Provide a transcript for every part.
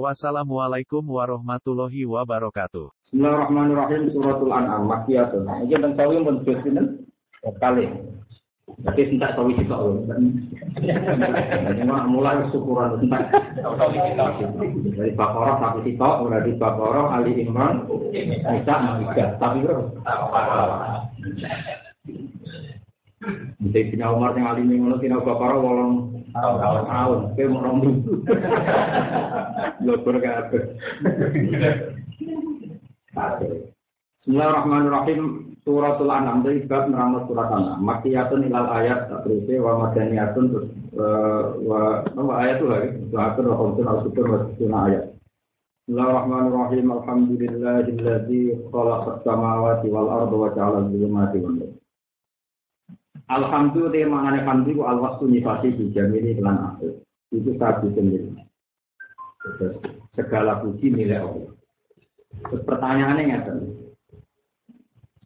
Wassalamualaikum warahmatullahi wabarakatuh. Bismillahirrahmanirrahim suratul an'am makiyatun. Iki teng sawi pun juz sinten? Kali. Tapi entak sawi sitok lho. Cuma mulai syukuran entak. Dari Baqarah sampai sitok, di Baqarah, Ali Imran, Nisa, Maidah. Tapi bro. Nanti Sina Umar yang alim ngono Sina Baqarah wolong tahun. Kowe mau rong Lho kabeh. Bismillahirrahmanirrahim. Suratul An'am dari bab nerangno surat An'am. Makiyatun ilal ayat terus wa madaniyatun terus wa wa ayat itu lagi. Wa atur wa qultun al sutur wa sunna ayat. Bismillahirrahmanirrahim. Alhamdulillahilladzi khalaqas samawati wal arda wa ja'ala al-zulumati wan nur. Alhamdulillah mangane hamdi ku al-wasfu nifasi di jamili lan akhir. Itu satu sendiri. Segala puji milik Allah. Terus pertanyaannya ngeten.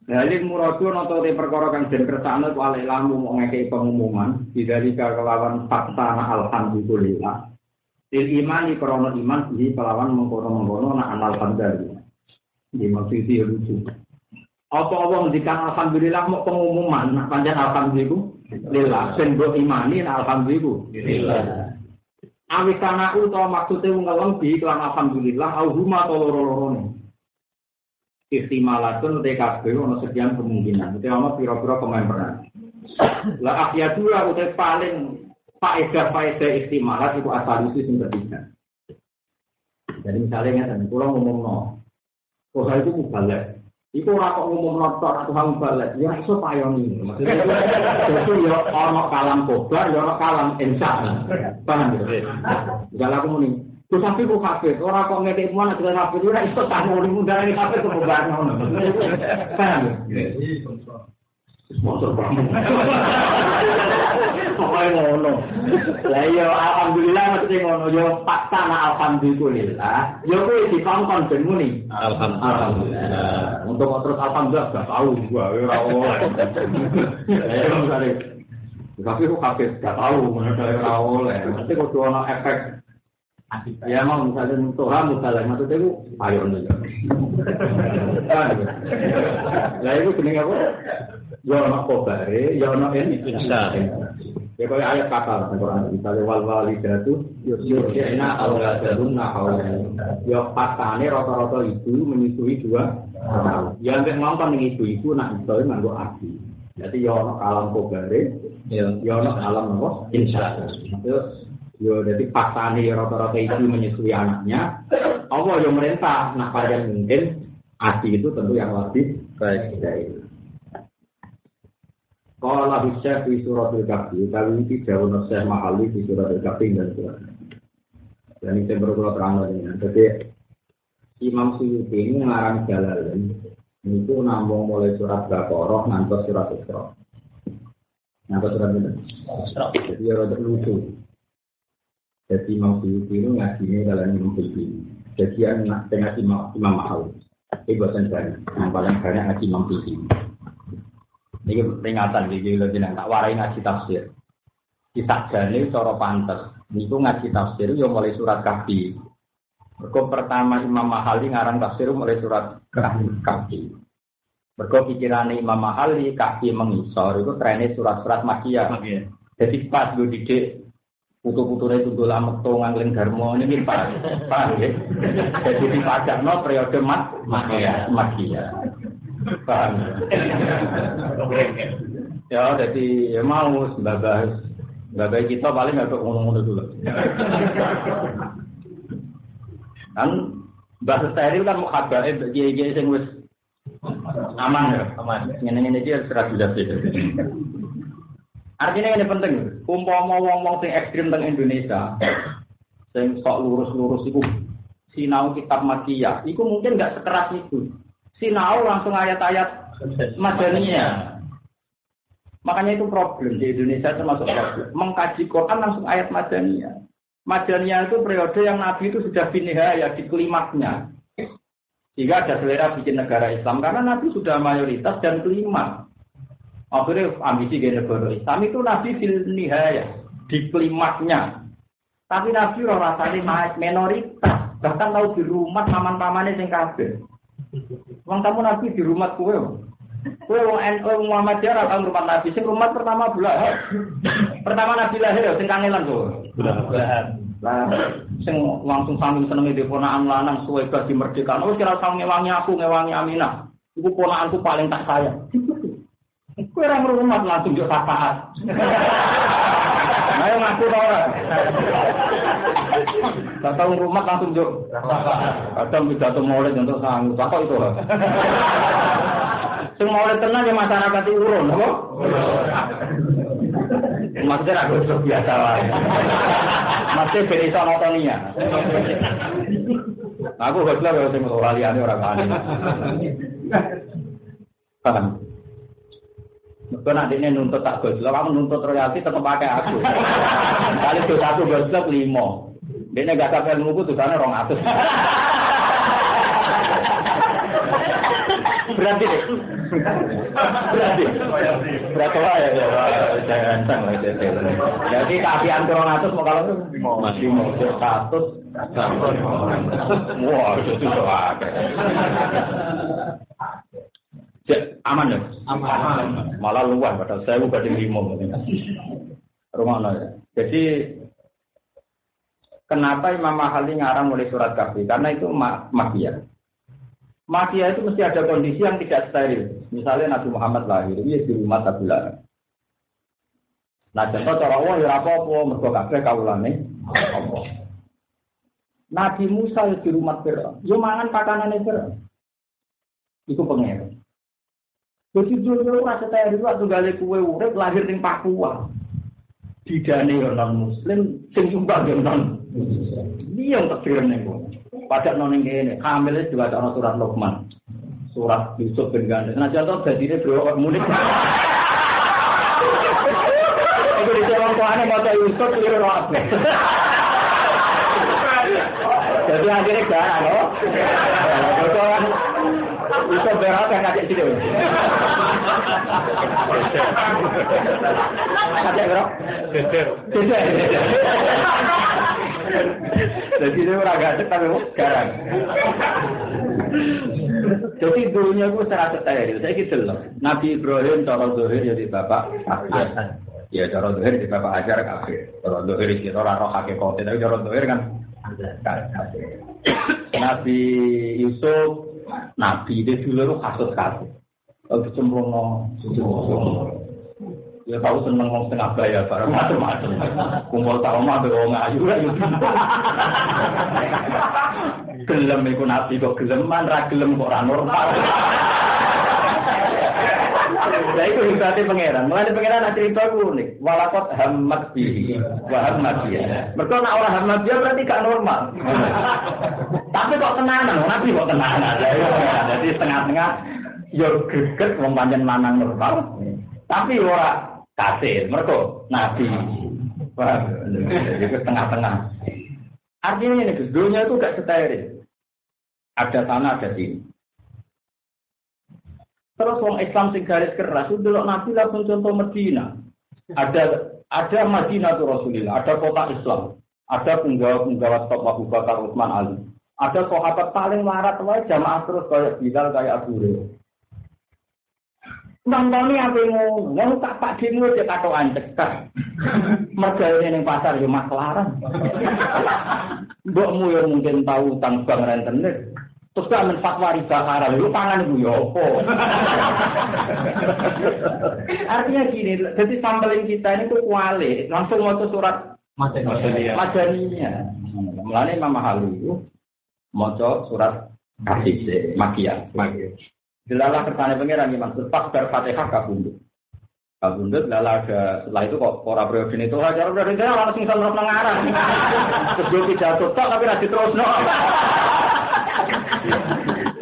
Dalil muradu noto te perkara kang den kersane ku alih lamu mau ngekei pengumuman dari kelawan fakta alhamdulillah. Til imani krono iman di kelawan mengkono-mengkono na anal pandari. Di maksud itu lucu. Apa-apa ngendikan alhamdulillah mau pengumuman nak panjang alhamdulillah. Ben mbok imani na alhamdulillah. Awis kana utawa maksude ngelem di kelan alhamdulillah au huma loro-lorone. Istimalatun te kabeh ana sekian kemungkinan. Itu ana pira-pira pemain peran. Lah akhiyatula utai paling faedah-faedah istimalat itu asal itu sing ketiga. Jadi misalnya ngeten, kula ngomongno. Kok itu mubalek. Iku ora kok umum rotor atau hang balet, ya iso payoni. Jadi ya ana kalam kobar, ya ana kalam insa. Paham ya? Jalan aku muni. Terus sampe ku kafe, ora kok ngetik mana dengan kafe, ora iso tak muni mundare kafe kok bar ngono. Paham ya? Sponsor banget. Pokoknya ngono. Lah iya alhamdulillah mesti ngono yo fakta na alhamdulillah. Yo kuwi dikongkon ben muni. Alhamdulillah. Untuk terus alhamdulillah gak tahu gua ora oleh. Ya misale tapi kok kaget gak tahu mana ora oleh. Mesti kudu ana efek Ya mau misalnya Tuhan misalnya maksudnya itu ayo nih. Lah itu jenenge apa? Ya ono kobare, ya ono ini bisa. Ya kaya ayat kata dalam Quran misalnya wal walidatu yurjina auladahunna hawlan. Ya pasane rata-rata ibu menyusui dua tahun. Ya nek ngomong ning ibu-ibu nak iso nganggo abi. Jadi ya ono alam kobare, ya ono alam apa? Insya Allah. Yo, jadi paksane rata-rata itu menyusui anaknya. Allah yang merintah, nah pada mungkin adi itu tentu yang lebih baik dari Kalau bisa di surat al-kahfi, kali ini jauh nasih mahali di surat al-kahfi dan surat. Dan itu baru terang lagi. Jadi Imam Suyuti ini ngarang jalan itu nambung mulai surat Baqarah ngantos surat Isra. Ngantos surat ini. Jadi ya rada lucu. Jadi Imam Suyuti itu ngajinya dalam Imam Suyuti. Jadi yang tengah Imam Imam Mahal. Ini bosan banyak. Yang paling banyak ngaji Imam Suyuti. Ini peringatan di jenang tak warai ngaji tafsir. Kita jadi cara pantas. Itu ngaji tafsir yo mulai surat kahfi. Mergo pertama Imam Mahali ngarang tafsir mulai surat kahfi. Mergo pikirane Imam Mahali kahfi mengisor itu trennya surat-surat makiyah. Jadi pas gue didik putu-putune tundul ameto ngangling garmo ini pas pas ya jadi dipajak no periode mat makia makia paham. Ya jadi ya mau sebagai sebagai kita paling nggak ngomong-ngomong dulu. Kan bahasa steril kan mau kabar eh kiai kiai sing wis aman ya? Aman. Ini ini dia serah sudah Artinya ini penting. Umpama wong-wong sing ekstrim teng Indonesia, sing sok lurus-lurus iku sinau kitab makiyah, iku mungkin nggak sekeras itu. Sinau langsung ayat-ayat Madaniyah. Makanya itu problem di Indonesia termasuk problem. Mengkaji Quran langsung ayat Madaniyah. Madaniyah itu periode yang Nabi itu sudah ya di klimaknya. Jika ada selera bikin negara Islam karena Nabi sudah mayoritas dan klimak. Akhirnya ambisi gaya negara Islam itu Nabi fil ya di klimaknya. Tapi Nabi rasanya minoritas. Bahkan tahu di rumah paman-pamannya yang. Wong kamu Nabi di rumah kue. Kue wong NU Muhammadiyah atau rumah Nabi. Sing rumah pertama bulan. Pertama Nabi lahir ya sing kangelan tuh. Bulan. Lah sing langsung sambil seneng di ponakan lanang suwe di merdeka. Oh kira sang ngewangi aku ngewangi Aminah. Iku ponakanku paling tak sayang. Kue orang rumah langsung jauh sapaat. Ayo ngaku tau Datang rumah langsung jauh. Kadang pidato mulai untuk sanggup. Apa itu lah? Sing mulai tenang ya masyarakat urun, apa? Maksudnya aku itu biasa lah. Masih beri sama Tonia. Aku jelas kalau saya mau kalian orang lain. Paham? Mereka nanti ini nuntut tak goslo, kamu nuntut royalti tetap pakai aku. Kali itu satu goslo lima. Dia gak sampai nunggu tuh sana rong atus. Berarti deh. Berarti. Berapa lah ya? Jangan sang lah. Jadi keapian kurang atus mau kalau masih mau seratus. Wah itu tuh aman ya? Aman. Malah luar padahal saya bukan di limo. Rumah ya. Jadi kenapa Imam Mahali ngarang mulai surat kafir? Karena itu makia. Makia itu mesti ada kondisi yang tidak steril. Misalnya Nabi Muhammad lahir, dia di rumah tabulan. Nah, contoh cara Allah ya apa-apa, mergo kabeh kawulane apa. Nabi Musa di rumah Fir'aun, yo mangan pakanane Fir'aun. Iku pengen. Jadi dulu rasa saya itu gali kue urip lahir di Papua. Didane yo non muslim, sing sumbang yo non. Dia yang tak nih Pada non ini, hamilnya juga ada surat Luqman, surat Yusuf bin Gandhi. Nah contoh jadi ini bro mudik. Itu di jalan tuane mau Yusuf keliru apa? Jadi akhirnya gak, loh. Bisa berapa yang ngajak sini? Ngajak berapa? Geser. Geser. Jadi ini orang gak tapi sekarang. Jadi dulunya gue serasa steril. Saya gitu loh. Nabi Ibrahim cara zuhir jadi bapak Ya cara zuhir di bapak ajar kafir. Cara zuhir di orang roh hakikat. Tapi cara zuhir kan Nabi Yusuf Nabi itu dulu kasus kasus. Kalau cemplung Ya tahu seneng ngomong setengah bayar, barang macam-macam. Kumpul tahu mah wong ayu lah. Gelem iku nabi kok geleman, ra gelem kok normal. Nah itu hebatnya pangeran. Mulai pangeran ada cerita unik. Walakot hamad bihi. Dia. Mereka nak orang hamad dia berarti gak normal. Tapi kok tenanan, nabi kok tenanan. Jadi setengah-tengah. Yo greget wong pancen lanang normal. Tapi ora kasir. Mereka nabi. Jadi setengah-tengah. Artinya ini, dunia itu gak steril. Ada sana, ada sini. Terus orang Islam sing garis keras itu dulu Nabi langsung contoh Medina. Ada ada Madinah tuh Rasulullah, ada kota Islam, ada penggawa-penggawa top Abu Bakar Utsman Ali. Ada sahabat paling warat wae jamaah terus kayak Bilal kayak Abu Hurairah. Nonton apa yang ngomong tak pak dino dia kata ancek Mereka ini pasar yo maklaran. Mbokmu yang mungkin tahu tentang bang rentenir. Terus kan menfatwa riba haram, lu pangan itu ya apa? Artinya gini, jadi sampelin kita ini tuh kuali, langsung mau surat Madaniyah. Mulanya Imam Mahali itu mau surat kasih makia. Jelalah kersane pangeran Imam Sultan Fatihah kabundut. Kabundut lala ada setelah itu kok ora periode itu aja periode itu langsung sama ngarang. Terus gue pidato tapi rajin terus no.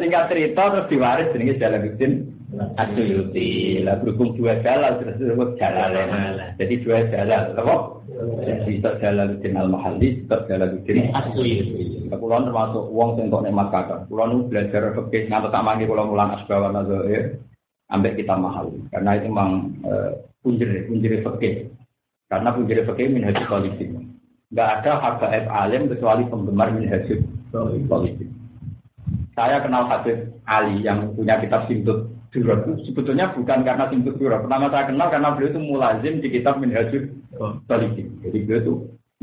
Singkat cerita terus diwaris jenenge Jalaluddin Asyuyuti. Lah berhubung dua jalal terus disebut jalalain. Jadi dua jalal. Apa? Jadi tak Jalaluddin Al-Mahalli, tak Jalaluddin Asyuyuti. Kulon termasuk wong sing kok nikmat kakak. Kulon belajar fikih ngantos tak mangke kula mulang asbawa nazair ambek kita mahal. Karena itu memang punjer punjer fikih. Karena punjer fikih minhaj politik. Enggak ada habaib alim kecuali penggemar minhaj politik. Saya kenal Habib Ali yang punya kitab Simtut Durab. Sebetulnya bukan karena Simtut Durab. Pertama saya kenal karena beliau itu mulazim di kitab Minhajul Politik. Jadi beliau itu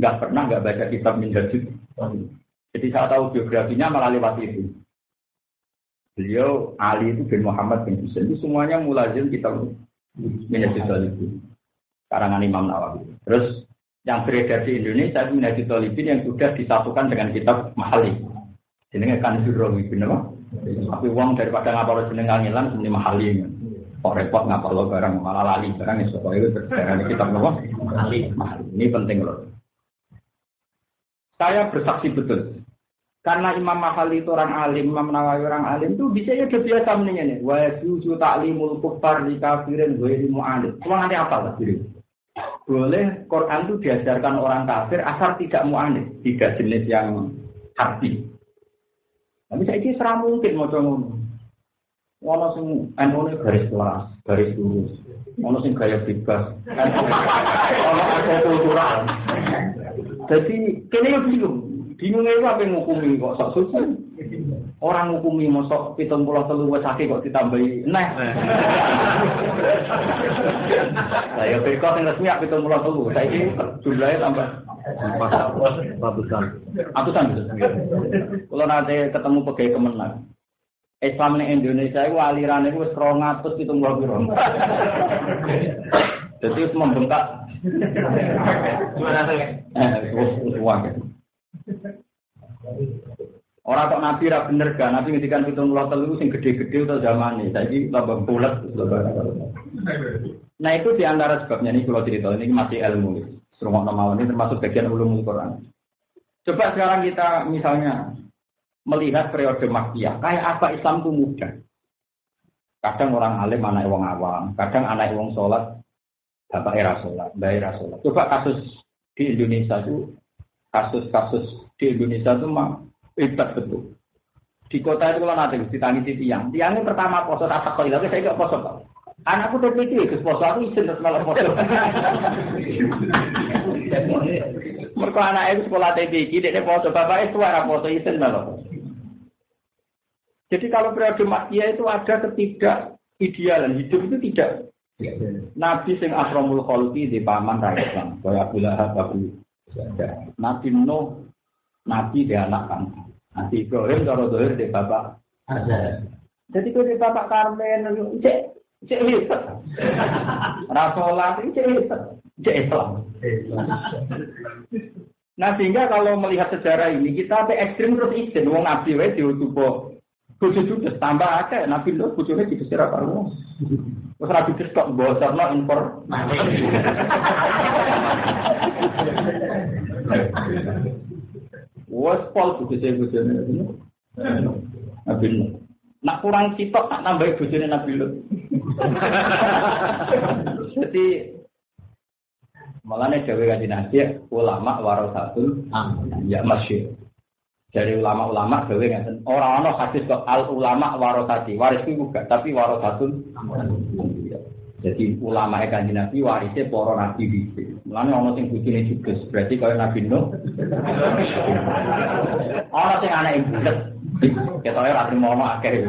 nggak pernah nggak baca kitab Minhajul Jadi saya tahu biografinya malah lewat itu. Beliau Ali itu bin Muhammad bin Husain itu semuanya mulazim kitab Minhajul Politik. Karangan Imam Nawawi. Terus yang beredar di Indonesia itu Minhajul Politik yang sudah disatukan dengan kitab Mahali jenenge kan surawi bener tapi uang daripada ngapal jeneng kangelan sebenarnya mahali kok repot ngapal lo barang malah lali barang itu kok itu berdarah kita nopo mahali ini penting loh saya bersaksi betul karena Imam Mahali itu orang alim, Imam Nawawi orang alim itu bisa ya biasa mendingnya nih. Wa yuzu ta'limul kufar di kafirin wa ilmu alim. Cuma nanti apa lah diri? Boleh Quran itu diajarkan orang kafir asal tidak mu'anid, tidak jenis yang harfi. Tapi saya serah mungkin mau ngono. Ono sing NU garis kelas, garis lurus. Ono sing gaya bebas. Ono ada kultural. Jadi kene yo bingung. Bingung itu apa ngukumi kok sok suci. Orang ngukumi mosok pitung pulau telu wes kok ditambahi nah. Saya berikut yang resmi pitung pulau telu. Saya ini jumlahnya tambah Ratusan. Ratusan gitu. Kalau nanti ketemu pegawai kemenang. Islam di Indonesia itu aliran itu serong atus itu nggak biro. Jadi itu membengkak. Orang kok nabi ra bener gak, nabi ngendikan pitung puluh telu sing gede-gede atau zaman ini, jadi tambah bulat. Nah itu di antara sebabnya ini kalau cerita ini masih ilmu. Serumah nama ini termasuk bagian ulumul Quran. Coba sekarang kita misalnya melihat periode Makkiyah, kayak apa Islam itu mudah. Kadang orang alim anak wong awam, kadang anak wong sholat, bapak era sholat, mbak era sholat. Coba kasus di Indonesia itu, kasus-kasus di Indonesia itu mah hebat betul. Di kota itu kalau nanti ditangisi tiang, tiangnya pertama poso tak kau tapi saya gak poso tau. Anakku TPT, ke poso aku izin terus malah poso. Mereka anak itu sekolah TPG, dia foto bapak itu ada foto itu malah. Jadi kalau periode makia itu ada ketidak idealan hidup itu tidak. Nabi sing asromul kholqi di paman rakyat kan, kaya Abu Lahab, Abu Nabi Nuh, Nabi di anak kan. Nabi Ibrahim kalau dohir di bapak. Jadi kalau di bapak Karmen, cek cek itu cek hebat, cek Islam. Nah sehingga kalau melihat sejarah ini kita sampai ekstrim terus izin wong nabi wae diutupo bojo juga tambah akeh nabi lho bojone dikesir apa wong. Wes ra dikes kok bocorno impor. Wes pol dikesir bojone. Nabi lho. Nak kurang sitok tak nambahi bojone nabi lho. Jadi Malah nih Dewi Kaji Nabi, ulama warasatul ya masyur. Dari ulama-ulama Dewi nggak orang-orang hadis kok al ulama warasati, waris itu juga, tapi warasatul jadi ulama kaji nabi warisnya para nabi bisa. Mulanya orang sing bujine juga, berarti kalau nabi Nuh. Orang sing anak ibu bulat, kita lihat ratri mau akhir.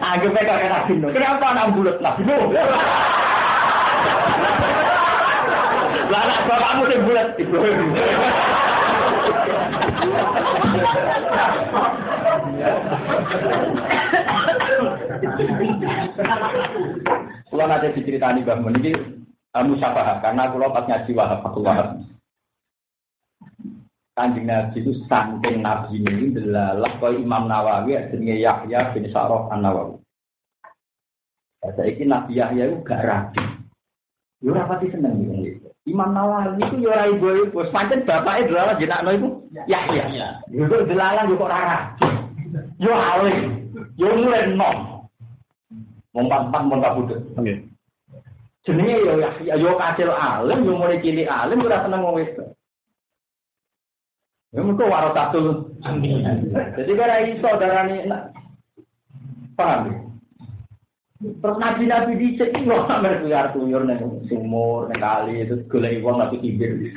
Anggapnya kakek Nabi Nuh. Kenapa anak bulat Nabi Nuh? Lah bapakmu sing Ibrahim. Kulo nanti diceritani Mbah Mun iki musyafahah karena kulo pas ngaji Wahab Fatul Wahab. Kanjeng Nabi itu saking Nabi ini delalah kau Imam Nawawi jenenge Yahya bin Sa'rof An Nawawi. Saya Nabi Yahya itu gak rapi. Yo rapati seneng gitu. Imam Nawawi itu yo ora ibu ibu, pancen bapake delalah jenakno itu Yahya. Yo delalah yo kok ora rapi. Yo alim, yo nom. Wong empat-empat mun kabudut. Nggih. Jenenge yo ya yo kacil alim, yo mulai cilik alim ora seneng wong wedok. Ya mengko waro satu. Jadi kira iso darani paham. Terus nabi-nabi di cek itu orang berkuyar tuyur neng sumur neng kali itu golek uang tapi kibir.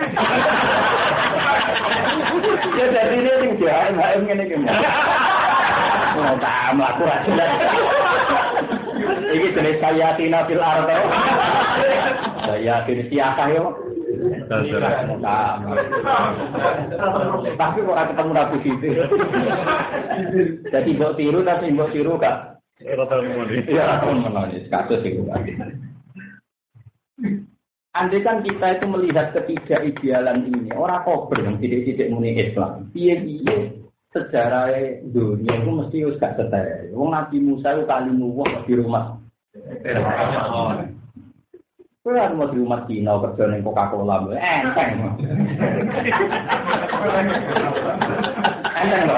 Ya jadi ini yang jahat, nggak ingin ini gimana? Mau tak melaku rajulah. Ini jenis saya tina fil arto. Saya jenis siapa yo? Tapi kok ketemu nabi gitu. Jadi mbok tiru tapi mbok tiru kemudian. Iya, kasus itu. Andai kan kita itu melihat ketiga idealan ini, orang kober yang tidak-tidak muni Islam. Iya, iya. Sejarah dunia itu mesti harus gak setel. Wong Nabi Musa itu kali nuwah di rumah. Kowe kan mau di rumah Cina kerja ning Coca-Cola, enteng. Enteng lho.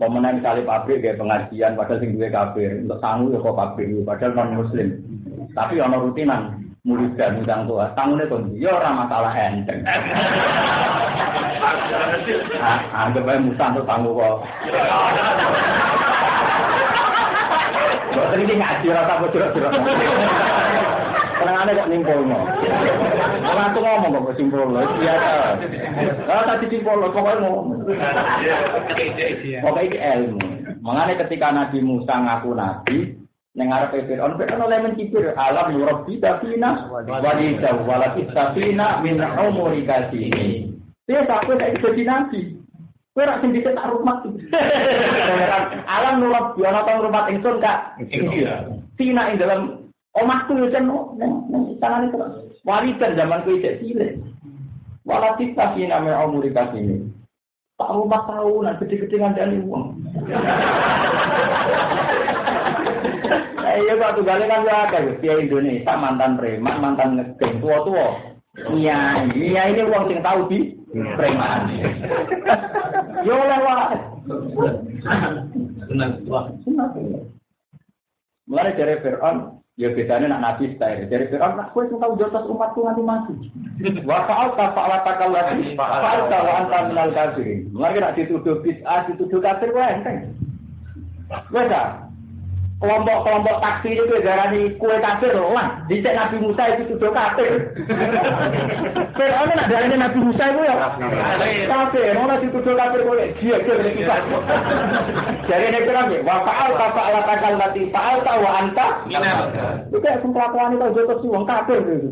Pemenang kali pabrik kayak pengajian padahal sing duwe kafir, untuk sangu ya kok pabrik padahal non muslim. Tapi ono rutinan murid dan udang tua, tangune kon ya ora masalah enteng. Ah, Anggap aja Musa untuk tangguh kok. Kok ngaji rasa bocor-bocor. Penangannya kok tuh ngomong kok lo, pokoknya ngomong. Ilmu. Mengenai ketika Nabi Musa ngaku Nabi, Nengar Fir'aun, Fir'aun oleh mencibir alam nurab kita fina walida walakit safina min umuri. Dia takut saya jadi nabi. Kowe rak sing dicek tak rumah. Alam nurab di ana tang rumah ingsun kak. Fina ing dalam omahku yo jan nang tangan itu. Walidan zaman kuwi cek cilik. Walakit safina min umuri kasini. Tak rumah tahunan gede-gede ngandani uang. Iya kok tunggale kan ya Via Indonesia mantan preman, mantan ngegeng tua-tua. Iya, iya ini uang sing tahu di preman. Yo oleh wae. Senang tua. Mulai dari Fir'aun, ya bedanya nak nabi style. Dari Fir'aun, nak kue tahu jotos umatku nganti mati. Wa fa'al ta fa'ala takallati fa'al ta wa anta minal kafirin. Mulai nak dituduh bid'ah, dituduh kafir kue enteng. Wes kelompok-kelompok taksi itu darani kue kafir lah. Dicek Nabi Musa itu sudah kafir. Fir'aun nak darani Nabi Musa itu ya kafir. Mana dituduh kafir kue dia dia ini kita. Jadi ini kira nih. Wa faal ta faal takal lati faal ta wa anta. Itu kayak kelakuan itu jotos sih wong kafir gitu.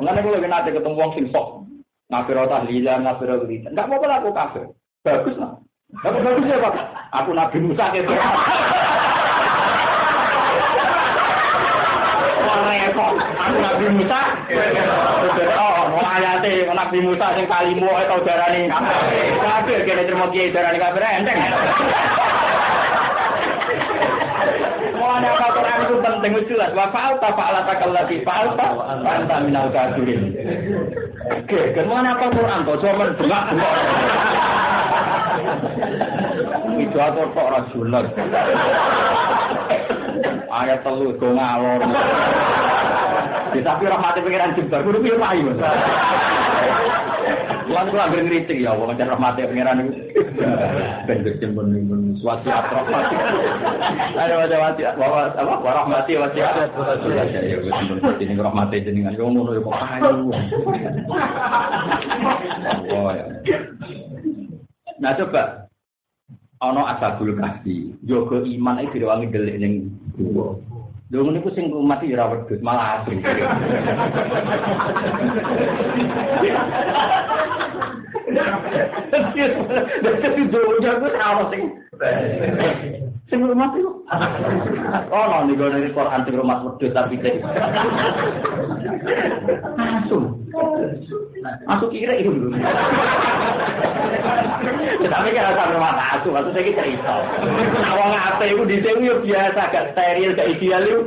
Mengenai kalau kita nanti ketemu wong sing sok ngafir tahlilan ngafir tahlilan. Enggak apa-apa lah aku kafir. Bagus lah. Tapi bagus ya Pak. Aku Nabi Musa gitu. Aku Nabi Musa. Oh, mau ayate Nabi Musa sing kalimu atau darani kafir kene terima kiai darani kafir enteng. Mulane apa Quran itu penting jelas. Wa fa'al ta fa'ala takallati fa'al ta anta minal kafirin. Oke, ke mana apa Quran to cuma bengak bengok. Itu aku kok rajulan. Ayat telu go ngalor. Tapi rahmati pengiran jembar, kudu piye payu. Lan kula anggere ngritik ya wong jan rahmati pengiran iku. Ben jembon ning suatu rahmati. Ada wajah wati bahwa apa rahmati wati. Ya ya wis jembon ini rahmati jenengan yo ngono yo kok payu. Oh ya. Nah coba ana asabul kahfi, jaga iman iki direwangi delik ning gua. Lho ngene ku sing umat ya ora wedhus, malah asring. Dadi dojo aku sama sing. Sing umat iku. Oh, lha nek Quran iki kok rumah wedhus tapi teh. Asu. Masuk kira itu dulu. Tapi kan rasa rumah asuh, maksudnya kita cerita. Awang apa itu di sini biasa, gak steril, gak ideal itu.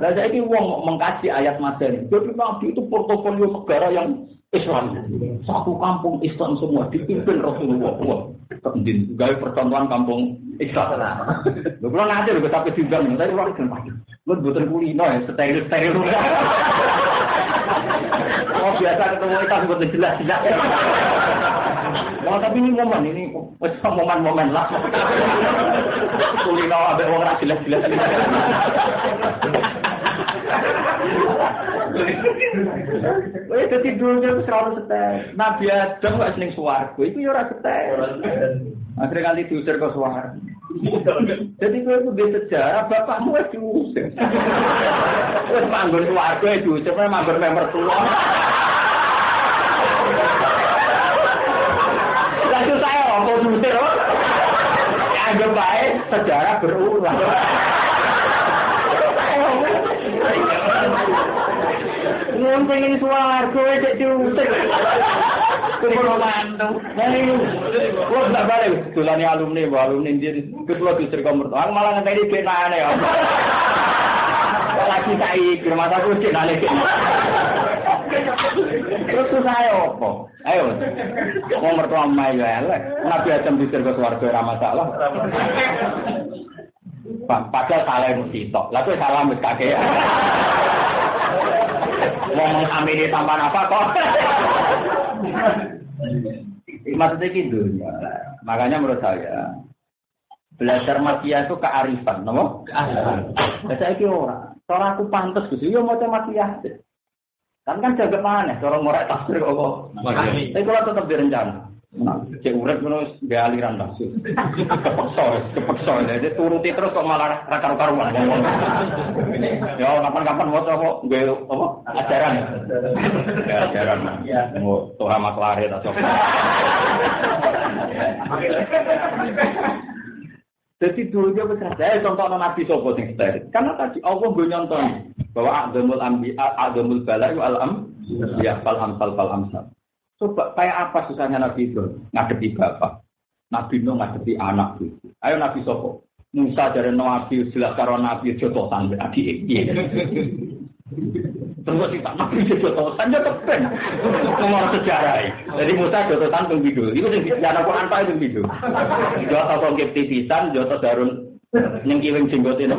Lah saya ini uang mengkaji ayat Madani. Jadi Nabi itu portofolio negara yang Islam. Satu kampung Islam semua dipimpin Rasulullah. Wah. Gaya percontohan kampung Islam. Lu kalau nanti lu tapi juga tapi orang kan Lu butuh kulino ya, steril steril. Oh biasa ketemu Islam butuh jelas jelas. Oh, tapi ini momen ini momen-momen lah. Kulino ada orang jelas jelas. Wih, jadi dulu itu selalu setel. Nabi Adam gak seneng suaraku, itu ya orang setel. Akhirnya kali diusir ke suara. Jadi gue itu di sejarah, bapakmu es diusir. Manggur suaraku es diusir, manggur member tua. Lalu saya apa diusir? Anggap baik, sejarah berulang. Wong pengen swarga cek diusir. Kulo mantu. Kulo tak balik alumni, wa alumni dia ketua diusir kamar. Aku malah ngenteni kenane ya. Lagi saiki rumah aku cek nale. Terus saya opo? Ayo. Wong mertua mai ya elek. Nabi Adam diusir ke swarga ora masalah. Padahal salah mesti tok. Lah kowe salah wis kakek. Ngomong amini tanpa apa kok. Maksudnya gitu. Makanya menurut saya belajar makia itu kearifan, nopo? Kearifan. Saya kira orang. Cara aku pantas gitu, ya mau makia. Kan kan jaga mana, cara ngorek tafsir kok. Tapi kalau tetap direncana. Nah, cek urip ngono gak aliran nafsu. Kepeksa, kepeksa. Jadi turuti terus kok malah ra karu-karuan. Ya kapan-kapan waca apa gue apa ajaran. Ya ajaran. Mau Torah maklare ta sok. Jadi dulu dia berkata, saya contoh Nabi Sopo sing steril. Karena tadi Allah gue nyonton bahwa Adamul Ambi, Adamul Bala itu Al-Am, ya Fal Amsal Fal Amsal. Coba kayak apa susahnya Nabi Ibrahim ngadepi bapak, Nabi Nuh ngadepi anak itu. Ayo Nabi Sopo, Musa dari Nabi jelas karo Nabi jotosan adik iya. Terus kita Nabi jotosan ya kepen. Nomor sejarah. Jadi Musa jotosan teng video. Itu sing dianak Quran Pak itu video. Jotos kok tipisan, jotos darun ning kiwing jenggot ini.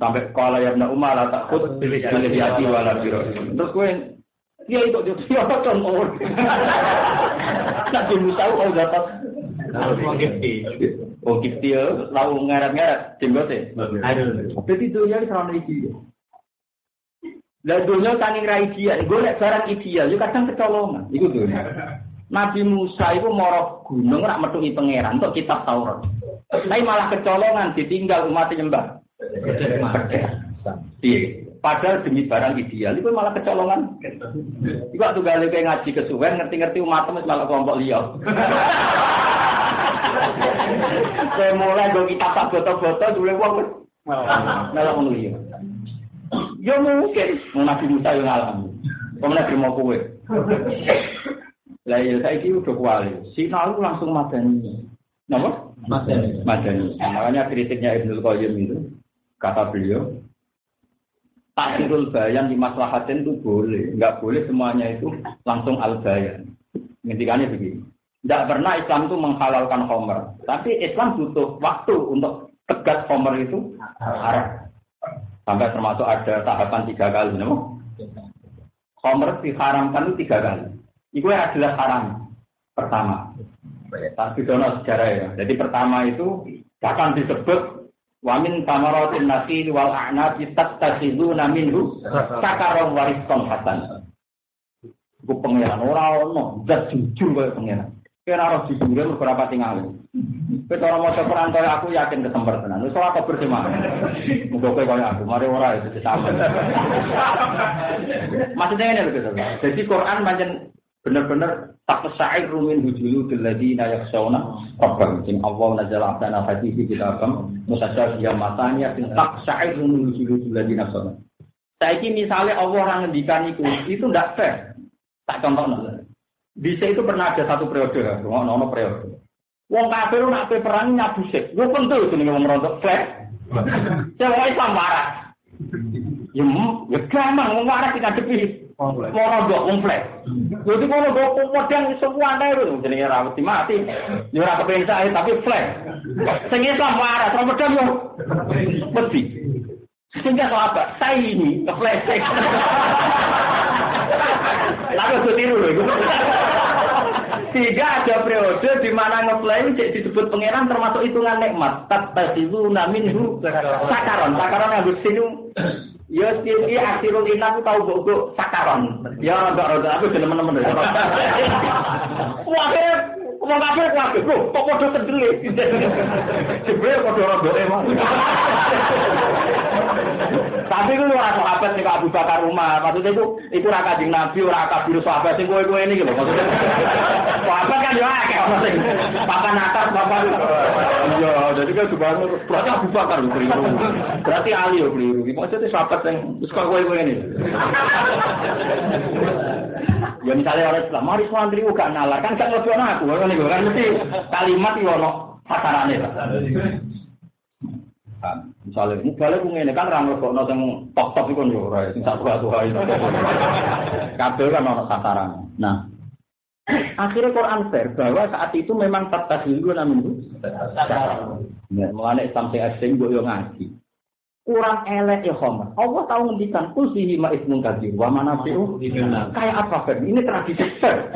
Sampai kala ya Umar tak takut pilih hati wala biro. Terus kowe dia itu dia siapa contoh. Nabi Musa kalau dapat Wong Gifti. Ya, lalu ngeret-ngeret, jenggote. Jadi dunia ini serana iki. Lah dunia saking ra ideal, gue nek barang ideal, yo kadang kecolongan. Iku dunia. Nabi Musa itu moro gunung rak metuki pangeran untuk kitab Taurat. Tapi malah kecolongan ditinggal umat nyembah. Iya. Padahal demi barang ideal, itu malah kecolongan. Iku waktu gale kayak ngaji kesuwen, ngerti-ngerti umat temen malah kelompok liya. Saya mulai gue kita tak foto-foto, dulu uang malah ngono liya. Ya mungkin, mau Nabi Musa yang ngalami. Pemenang mau kue. Lah ya saya ini udah kuali. Si Nalu langsung madani. Nama? Madani. Madani. Makanya kritiknya Ibnu Qayyim itu kata beliau, takrul bayan di maslahatin itu boleh, nggak boleh semuanya itu langsung al bayan. Intikannya begini, tidak pernah Islam itu menghalalkan homer, tapi Islam butuh waktu untuk tegas homer itu haram. Sampai termasuk ada tahapan tiga kali, no? Homer diharamkan itu tiga kali. Itu adalah haram pertama. Tapi dono sejarah ya. Jadi pertama itu akan disebut Wamin tamaratin nasi wal a'nabi tattakhiduna minhu sakaron warisan hasan. Ku pangeran ora ono, zat jujur kaya pangeran. Kira roh jujur beberapa tinggal. Kowe cara maca Quran aku yakin kesembar tenan. Wis ora kabar sih Muga kowe kaya aku, mari ora itu sama. Maksudnya ini lho Jadi Quran pancen bener-bener tak pesair rumin hujulu dilladina yaksawna rabbam sing Allah nazal abdana hadithi kitabam mutasyabiyah matanya sing tak pesair rumin hujulu dilladina yaksawna Saiki misalnya Allah orang ngendikan itu, itu tidak fair. Tak contoh Bisa itu pernah ada satu periode, ngono ono periode. Wong kafir nak pe perang nyabu sik. Yo pentul jenenge wong rontok flash. Saya Islam marah. Ya, ya gampang wong marah kita depi. Mau rombok komplek. Jadi kalau gue pedang semua ada itu jenenge ra mati mati. Ya ora kepen tapi flash. Sing Islam waras, ora pedang yo. Mesti. Sehingga apa? Saya ini ke flash. Lalu gue tiru loh. Sehingga ada periode di mana ngeplay disebut pangeran termasuk hitungan nikmat. Tattasilu naminhu sakaron. Sakaron yang bersinu. Ya sini akhirul inam tahu boko sakaron. Ya enggak roda aku teman-teman. Wah, Wong kabeh kabeh, lho, kok padha kendele. Jebule padha rodo emang. Tapi itu ora sahabat nek Abu Bakar rumah. Maksudnya itu itu ora kanjeng Nabi, ora kabir sahabat sing kowe-kowe ini lho maksudnya. Sahabat kan yo akeh ono sing papan atas, papan. Iya, jadi kan subhanallah berarti Abu Bakar lho keliru. Berarti Ali yo keliru. Maksudnya sahabat sing wis kowe-kowe ini. Ya misalnya orang Islam, mari santri gak nalar, kan gak ngelebih aku, kan mesti kalimat itu ono sasarannya lah. Kan, misalnya, misalnya aku ini kan orang ngelebih ono yang top-top itu kan ya, orang yang tak tua-tua itu. Kabel kan ono sasarannya. Nah, akhirnya Quran fair bahwa saat itu memang tata dulu namanya itu. Nah, mengenai Islam sing asing, gue ngaji kurang elek ya Homer. Allah tahu ngendikan kul fihi ma ismun kadir wa manafi'u kayak apa Fer? Ini tradisi Fer.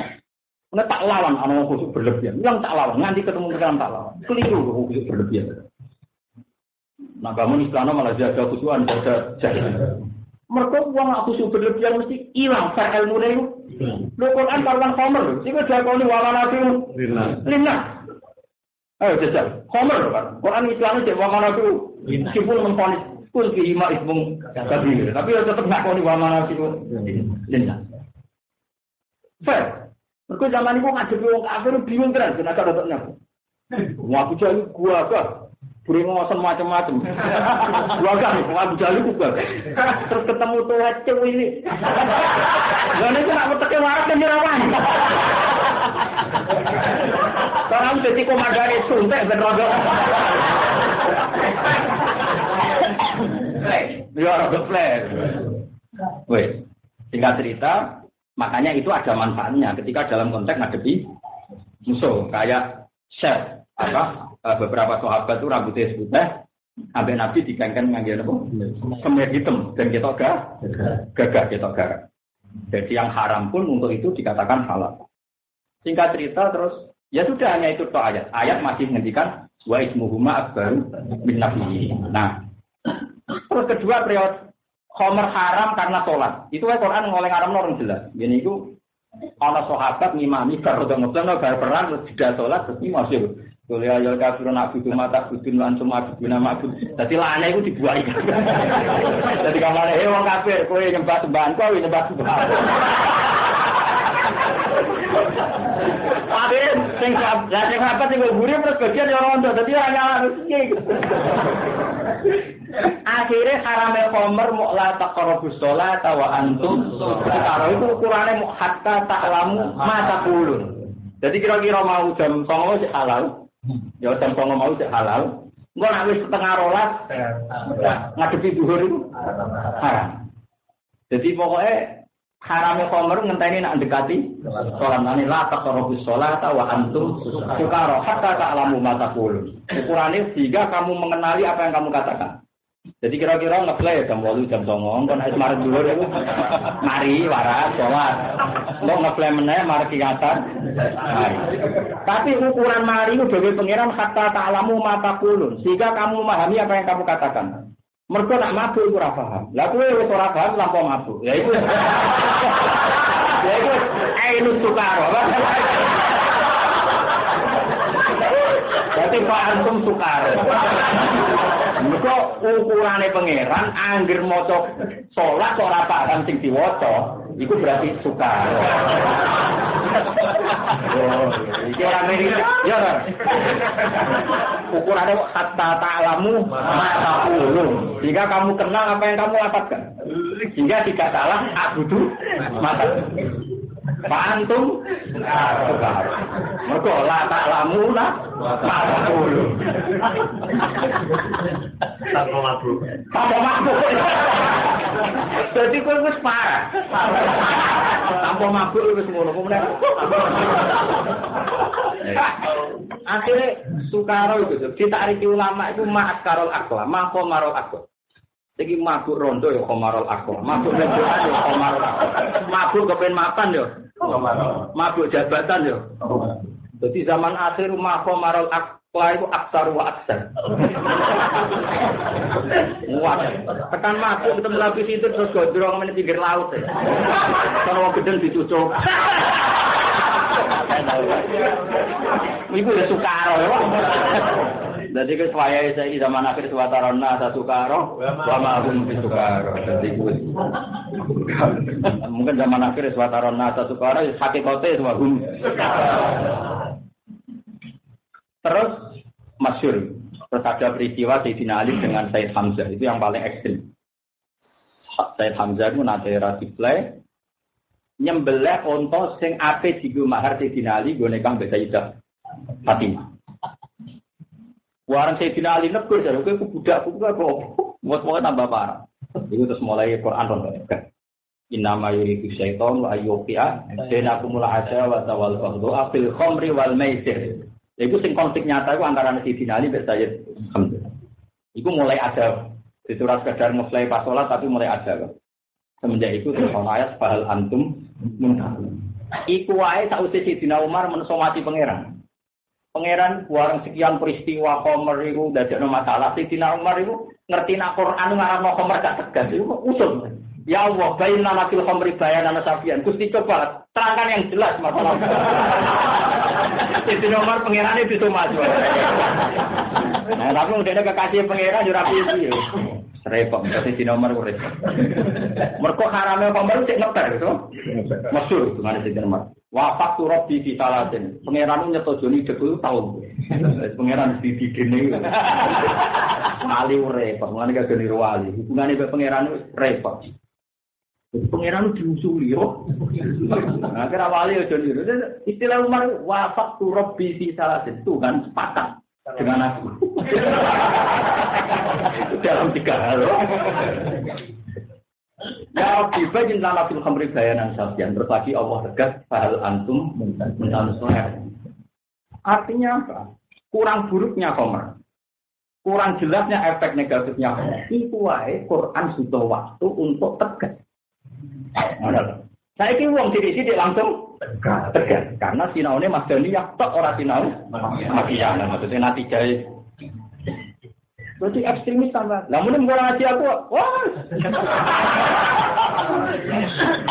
Nggak tak lawan anak khusus berlebihan. Yang tak lawan, nanti ketemu dengan tak lawan. Keliru khusus berlebihan. Nah, kamu Islam malah jaga khusuan, jaga jahil. Mereka uang aku khusus berlebihan mesti hilang fair ilmu itu. Lu Quran karuan Homer. Sehingga dia kau ini wa manafi'u lina. Ayo jajal. Homer kan. Quran Islam itu wa manafi'u. Meskipun memfonis kul fi ima ismung kabir. Tapi ya tetap ngakoni wa mana siku lintas. Fair. Mergo zaman iku ngadepi wong kafir bingung ada tetep nyaku. Wong aku jadi gua apa? Buri ngosen macam-macam. Gua kan, aku jadi gua. Terus ketemu tuh cewek ini. Gak nih nak meteke warak dan jerawan. Sekarang jadi komandan itu suntek ben Ya rada flat. Wes, singkat cerita, makanya itu ada manfaatnya ketika dalam konteks ngadepi musuh kayak chef apa beberapa sahabat itu rambutnya putih sampai nabi digangkan ngangge apa? Semir hitam dan kita gak gagah kita gak jadi yang haram pun untuk itu dikatakan halal. Singkat cerita terus ya sudah hanya itu toh ayat. Ayat masih menghentikan wa ismuhuma akbaru min nah Terus kedua periode Homer haram karena sholat. Itu kan Quran ngoleh haram orang jelas. Ini itu kalau sahabat ngimami udah ngebleng bar perang terus tidak sholat terus masih Kuliah ya kafirun butuh mata budun lan cuma budun ma'bud. Dadi lane iku dibuai. Dadi kamane eh wong kafir kowe nyembah sembahan kowe nyembah sembahan. Tapi sing lah sing apa sing guri terus bagian ya rondo dadi ora nyala Akhirnya haramnya khomer mau la taqrabu sholat wa antum Karo itu ukurannya mau hatta ta'lamu mata kulun. Jadi kira-kira mau jam 09.00 sik halal. Ya 09.00 mau sik halal. Engko nek wis setengah rolas ngadepi zuhur itu haram. Jadi pokoknya haramnya khomer ngenteni nak dekati sholat nani la taqrabu sholat wa antum sukaro hatta ta'lamu mata kulun. Ukurannya sehingga kamu mengenali apa yang kamu katakan. Jadi kira-kira ngeplay jam 8 jam 9 kan harus mari dulu itu mari waras sholat. Mau ngeplay meneh mari kiatan. Tapi ukuran mari itu bagi pangeran kata ta'lamu mata kulun sehingga kamu memahami apa yang kamu katakan. Mereka nak mabuk itu paham. Lah kowe wis ora paham lampau mabuk. Ya itu. ya itu ainus sukaro. Berarti Pak Antum sukar. Mereka ukurannya pangeran, angger moco sholat kok apa kan sing diwaca, itu berarti sukar. Oh, iki ora mirip, ya kan? Ukurannya kata ta'lamu mata ulu. Jika kamu kenal apa yang kamu lafazkan. Sehingga tidak salah, abudu mata. Pantum sukar. Mergo la tak lamu la mata Tanpa mabuk. Tanpa mabuk. Jadi kowe wis parah. Tanpa mabuk wis ngono kok meneh. Akhirnya Sukaro itu ditariki ulama itu ma'at karol akla, mako marol akla. Jadi mabuk rondo ya komarol akla, mabuk rendoan ya komarol akla, mabuk kepen mapan ya, mabuk jabatan ya. Jadi zaman akhir mako marol akla itu aksar wa aksar. Wah, tekan mabuk ketemu lapis itu terus gondrong menit pinggir laut ya. Kalau mau gedeng dicucuk. Iku udah sukaro ya. Jadi ke saya saya zaman akhir suwatarona sa sukaro, wa ma hum fi sukaro. Jadi mungkin zaman akhir suwatarona sa sukaro hakikate wa hum. Terus masyur terus ada peristiwa Sayyidina Ali dengan Said Hamzah itu yang paling ekstrim. Said Hamzah itu nanti rasiplay nyembelih onto sing ape digo mahar Sayyidina Ali gone kang Sayyidah Fatimah. Warang Sayyidina Ali negur jare kowe budak kowe kok buat-buat tambah parah. Itu terus mulai Quran ron Innama yuridu syaiton wa ayyuqiya bainakumul adawa wal baghdha fil khamri wal maisir. Iku sing konflik nyata iku antara Sayyidina Ali dan Sayyid Hamzah. Mulai ada itu ras sekedar mulai pas sholat tapi mulai ada. Semenjak itu terus ayat bahal antum muntahun. Iku wae sausé Sidina Umar menso mati pangeran. Pangeran warang sekian peristiwa Khomer iku dadekno masalah Sidina Umar iku ngerti nak Quran ngarano Khomer gak tegas iku usul. Ya Allah, baina nakil khamri bayanan safian. Gusti coba terangkan yang jelas masalah. Sidina Umar pangeran itu maju. Nah, tapi udah kekasih pangeran yo rapi iki. Repot, mesti di nomor gue repot. Mereka haramnya pembaru cek ngeper gitu. Masyur, dengan si nomor. Wafat tuh robi di salatin. Pangeran nyeto Joni dekul tahu. Pangeran di di gini. Wali repot, mana gak geni wali. Hubungannya ke pangeran repot. Pangeran diusuli yo. Kira wali yo Joni. Istilah Umar wafat tuh robi di salatin. Tuh kan sepakat dengan aku. Dalam tiga hal. Ya tiba cinta nabi khamri bayanan sabian. Terus lagi Allah tegas, fahal antum mentan Artinya apa? Kurang buruknya komer. Kurang jelasnya efek negatifnya. Itu wae Quran sudah waktu untuk tegas. Saya kira uang sidik-sidik langsung tegas. Karena sinau ini Mas Dani ya tok orang sinau. Makiyah. Maksudnya nanti jahit. Berarti ekstremis sama. Namun mulai ngaji aku, wah.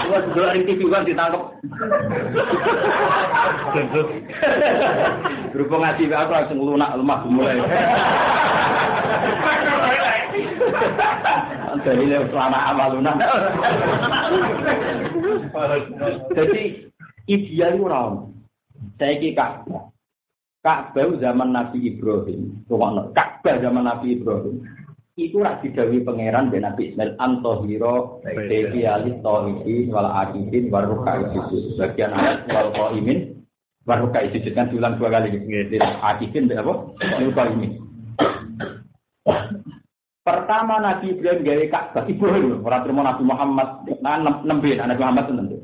Wah, sebelah ring TV kan ditangkap. Berhubung ngaji aku langsung lunak lemah mulai. Dari selama amaluna. Jadi ideal itu ram. Saya ki Ka'bah. Ka'bah zaman Nabi Ibrahim. Ka'bah zaman Nabi Ibrahim. Iku rak didawi pangeran ben Nabi Ismail antohiro beki alis tauhidi wal akidin waruka sujud. Bagian ayat wal qaimin waruka sujud kan diulang dua kali. Akidin apa? Waruka imin. Pertama Nabi Ibrahim gawe Ka'bah Ibrahim ora terima Nabi Muhammad nah nembe Nabi Muhammad nembe.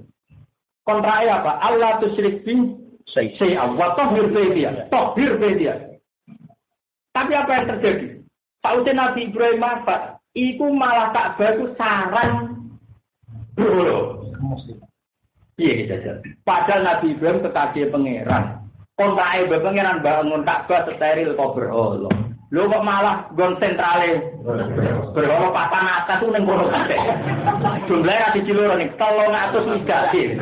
Kontrak apa? Allah tusyrik bin saya wa tahhir dia, tahhir dia. Tapi apa yang terjadi? Sausé Nabi Ibrahim apa? Iku malah Ka'bah itu sarang bro. Iya gitu Padahal Nabi Ibrahim kekasih pangeran. Kontrak pangeran bangun Ka'bah steril kok berolo. Lho kok malah gon sentrale. Berapa papan atas tuh neng kono kabeh. Jumlahe ra siji loro ning 300 migati.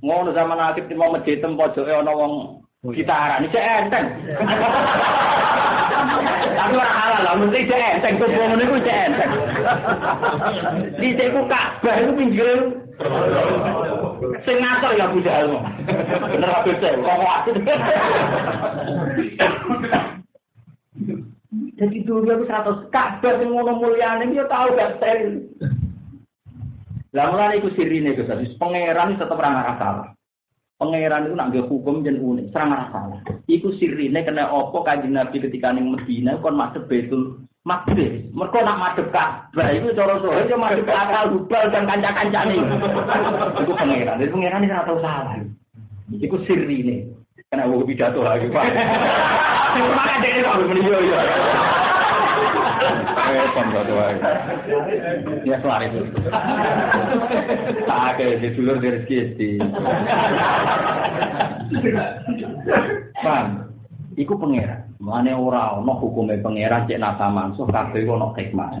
Ngono zaman akhir mau masjid tem pojoke ana wong gitaran iki enteng. Tapi ora halal lah, mesti cek enteng tuh ngono niku cek enteng. Di ceku Ka'bah iku pinggir Sing ngatur ya Abu Jahal. Bener Abu Jahal. Kok Jadi dulu aku seratus kabar sing ngono mulyane dia tahu gak steril. Lah mulane iku sirine Gus, pangeran tetep ora ngarah salah. Pangeran itu nak hukum jen unik, serang salah. Iku sirine kena opo kanjeng Nabi ketika ning Medina kon masuk Betul Makdir. Mereka nak madep Ka'bah itu cara sohe yo madep akal hubal dan kanca-kancane. Iku pangeran. Jadi pangeran ini ora tau salah. Iku sirine. Kena wong pidato lagi, Pak. Maka dia kok meniyo yo. Eh, pondok wae. Ya selari itu. Tak di dulur di rezeki. Paham? Iku pangeran. Mane ora ana hukume pangeran cek nasa mansuh kabeh ana hikmah.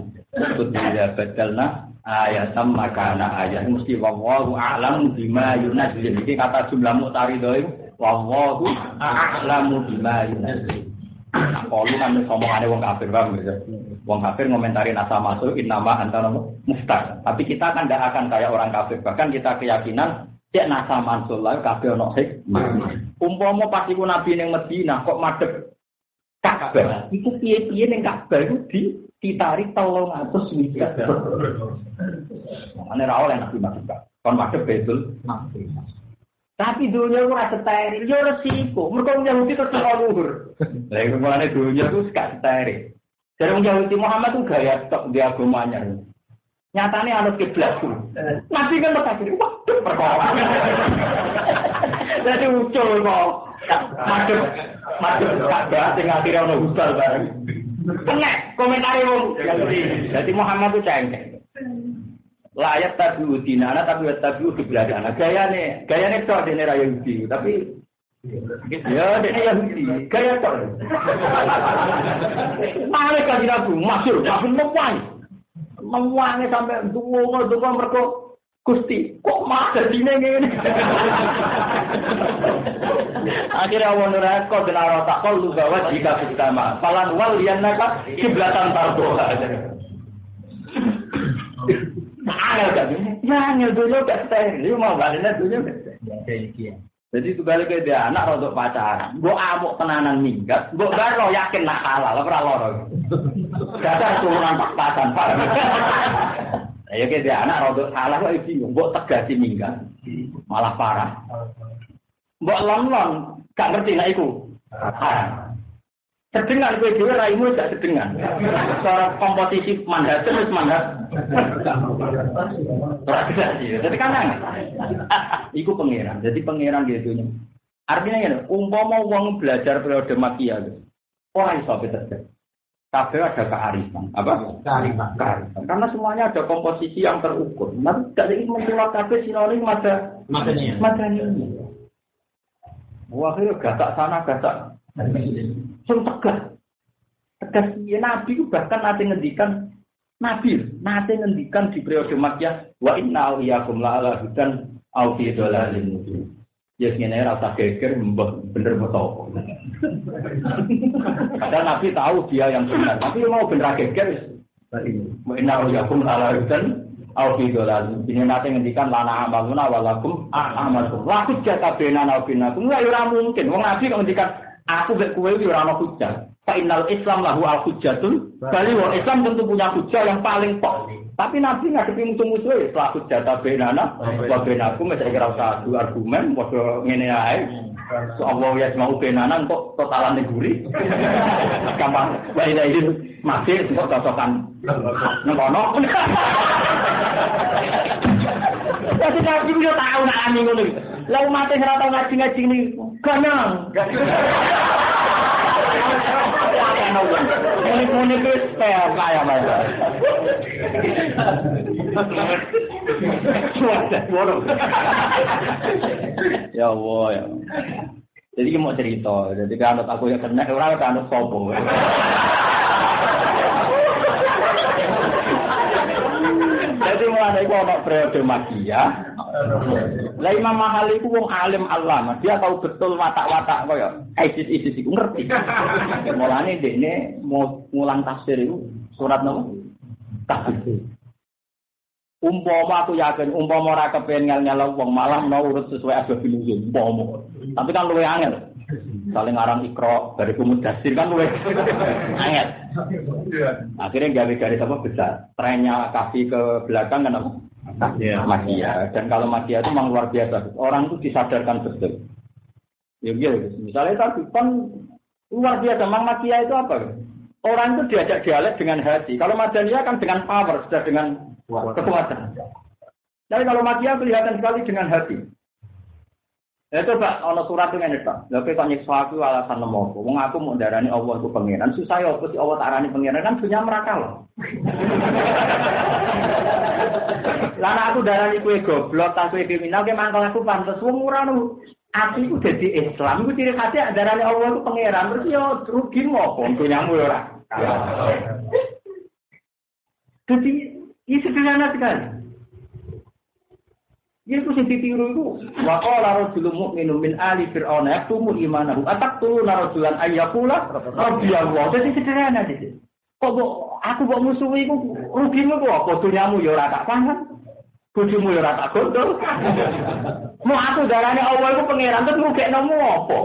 Kudu badalna ayatam makana ayat mesti wallahu a'lam bima yunazil. Iki kata jumlah mutaridho itu wallahu a'lamu bima yunazil. Kalau kan ngomongane wong kafir bang, gitu. Wong kafir ngomentari nasa masuk nama antara mustah. Tapi kita kan tidak akan kayak orang kafir. Bahkan kita keyakinan cek nasa mansul lah kafir ono hikmah. Umpama pas iku nabi ning Madinah kok madhep Ka'bah. Iku piye-piye ning Ka'bah iku di ditarik tolong atus miliar. Mana ra oleh nabi masuk Kon madhep betul. Tapi dunia itu rasa steril, ya resiko. Mereka Yahudi terus luhur. Lah itu mulanya dunia itu gak steril. Jadi orang Yahudi Muhammad itu gaya tok di agamanya. Nyatanya anut kiblat tuh. Nabi kan berkata, waduh perkara. Jadi ucul kok. Madep, madep Ka'bah sing akhirnya ono hubal bareng. Kena komentari wong. Jadi Muhammad itu cengkeh. Layak tapi udinana tapi tapi belakang. Gaya nih, gaya nih tok dene raya Yahudi. Tapi Ya, dene Yahudi. Gaya tok. Mare kan dirabu, masuk, masuk mewangi. Mewangi sampai dungo-dungo mereka Gusti, kok mah dadine ngene. Akhirnya Allah neraka dan arah takol lu bawa jika bersama. Falan wal yang naka kiblatan tarboha. Angel gak Ya angel dulu gak steril. mau baliknya dulu Jadi itu balik ke dia anak untuk pacaran. Gue amuk tenanan minggat. Gue baru yakin nak kalah. Lo pernah loro. Dasar turunan pas-pasan. Ya kayak dia anak rodok salah kok bingung, mbok tegasi minggat. Malah parah. Mbok lon-lon gak ngerti nek iku. Sedengan kowe dhewe raimu gak sedengan. Cara komposisi mandat terus mandat. Jadi kan aneh. Iku pangeran. Jadi pangeran gitu nya. Artinya ya, umpama wong belajar periode makia, orang iso terjadi. Kabeh ada kearifan. Apa? Kearifan. kearifan. Karena semuanya ada komposisi yang terukur. Nanti tidak ingin menculak kabeh sinonim ada madaninya. Madaninya. Wah, itu gatak sana, gatak. Sing tegas. Tegas ya Nabi bahkan nanti ngendikan Nabi, nanti ngendikan di periode Makkah, wa inna awliyakum la'ala hudan au fi dhalalin mubin. Ya ngene rasa geger mbah bener betul. Padahal Nabi tahu dia yang benar, tapi mau bener geger. Inna yakum ala hudan au fi dolal. Ini nanti ngendikan lana amaluna walakum amalkum. Laku jata benana binakum. Enggak ora mungkin. Wong Nabi ngendikan aku mek kowe iki ora ana hujah. Islam lahu al hujjatun. Kali wong Islam tentu punya hujah yang paling pok. Tapi Nabi ngadepi musuh-musuh ya, setelah jata benana, wa benaku, saya kira usah adu argumen, waduh ngene ae. So Allah ya mau benana kok totalan neguri. Gampang, wa ila ini masih kok cocokan. Nengkono. Jadi Nabi udah tahu nak ani ngono. Lah umat sing ora tau ngaji-ngaji ini ganang. Muni-muni ku spel kaya mana. Ya Allah ya. Jadi mau cerita, jadi kan aku yang kena orang kan sopo. Jadi mulai itu ono periode magia. Lah Imam Mahali itu wong alim Allah, dia tahu betul watak-watak kaya ISIS ISIS itu ngerti. Mulane dekne mau ngulang tafsir itu surat nama tafsir. Umpama aku yakin, umpama ora kepengen ngel wong malah mau urut sesuai asbab nuzul, umpama. Tapi kan luwe angel. Saling ngarang ikro dari kumudasir kan luwe angel. Akhirnya gawe garis apa besar. Trennya kasih ke belakang kan apa? Magia. Dan kalau magia itu memang luar biasa. Orang itu disadarkan betul. Ya iya, misalnya tadi kan luar biasa. Memang magia itu apa? Orang itu diajak dialek dengan hati. Kalau madaniyah kan dengan power, sudah dengan kekuatan. Tapi kalau magia kelihatan sekali dengan hati. Ya coba ono surat itu ngene tok. Lha kok nyiksa aku alasan nemu aku. Wong aku mau darani Allah itu pangeran. Susah ya apa sih Allah tarani pangeran kan punya mereka loh. Lah aku darani kue goblok, tak kue kriminal, ke mangkal aku pantes wong ora nu. Aku itu jadi Islam, itu ciri khasnya darani Allah itu pangeran. Terus ya rugi ngopo punyamu ya ora. Jadi ini sederhana sekali. Ya itu sing ditiru itu wa qala rajulun mu'minun min ali fir'auna yaktumu imanahu ataqtuluna rajulan ayyakula rabbiyallah. Jadi sederhana sih. Kok aku kok musuhi iku rugimu kok apa dunyamu ya ora tak paham. Bojomu ya ora tak gondol. Mau aku darane Allah iku pangeran terus rugekno apa?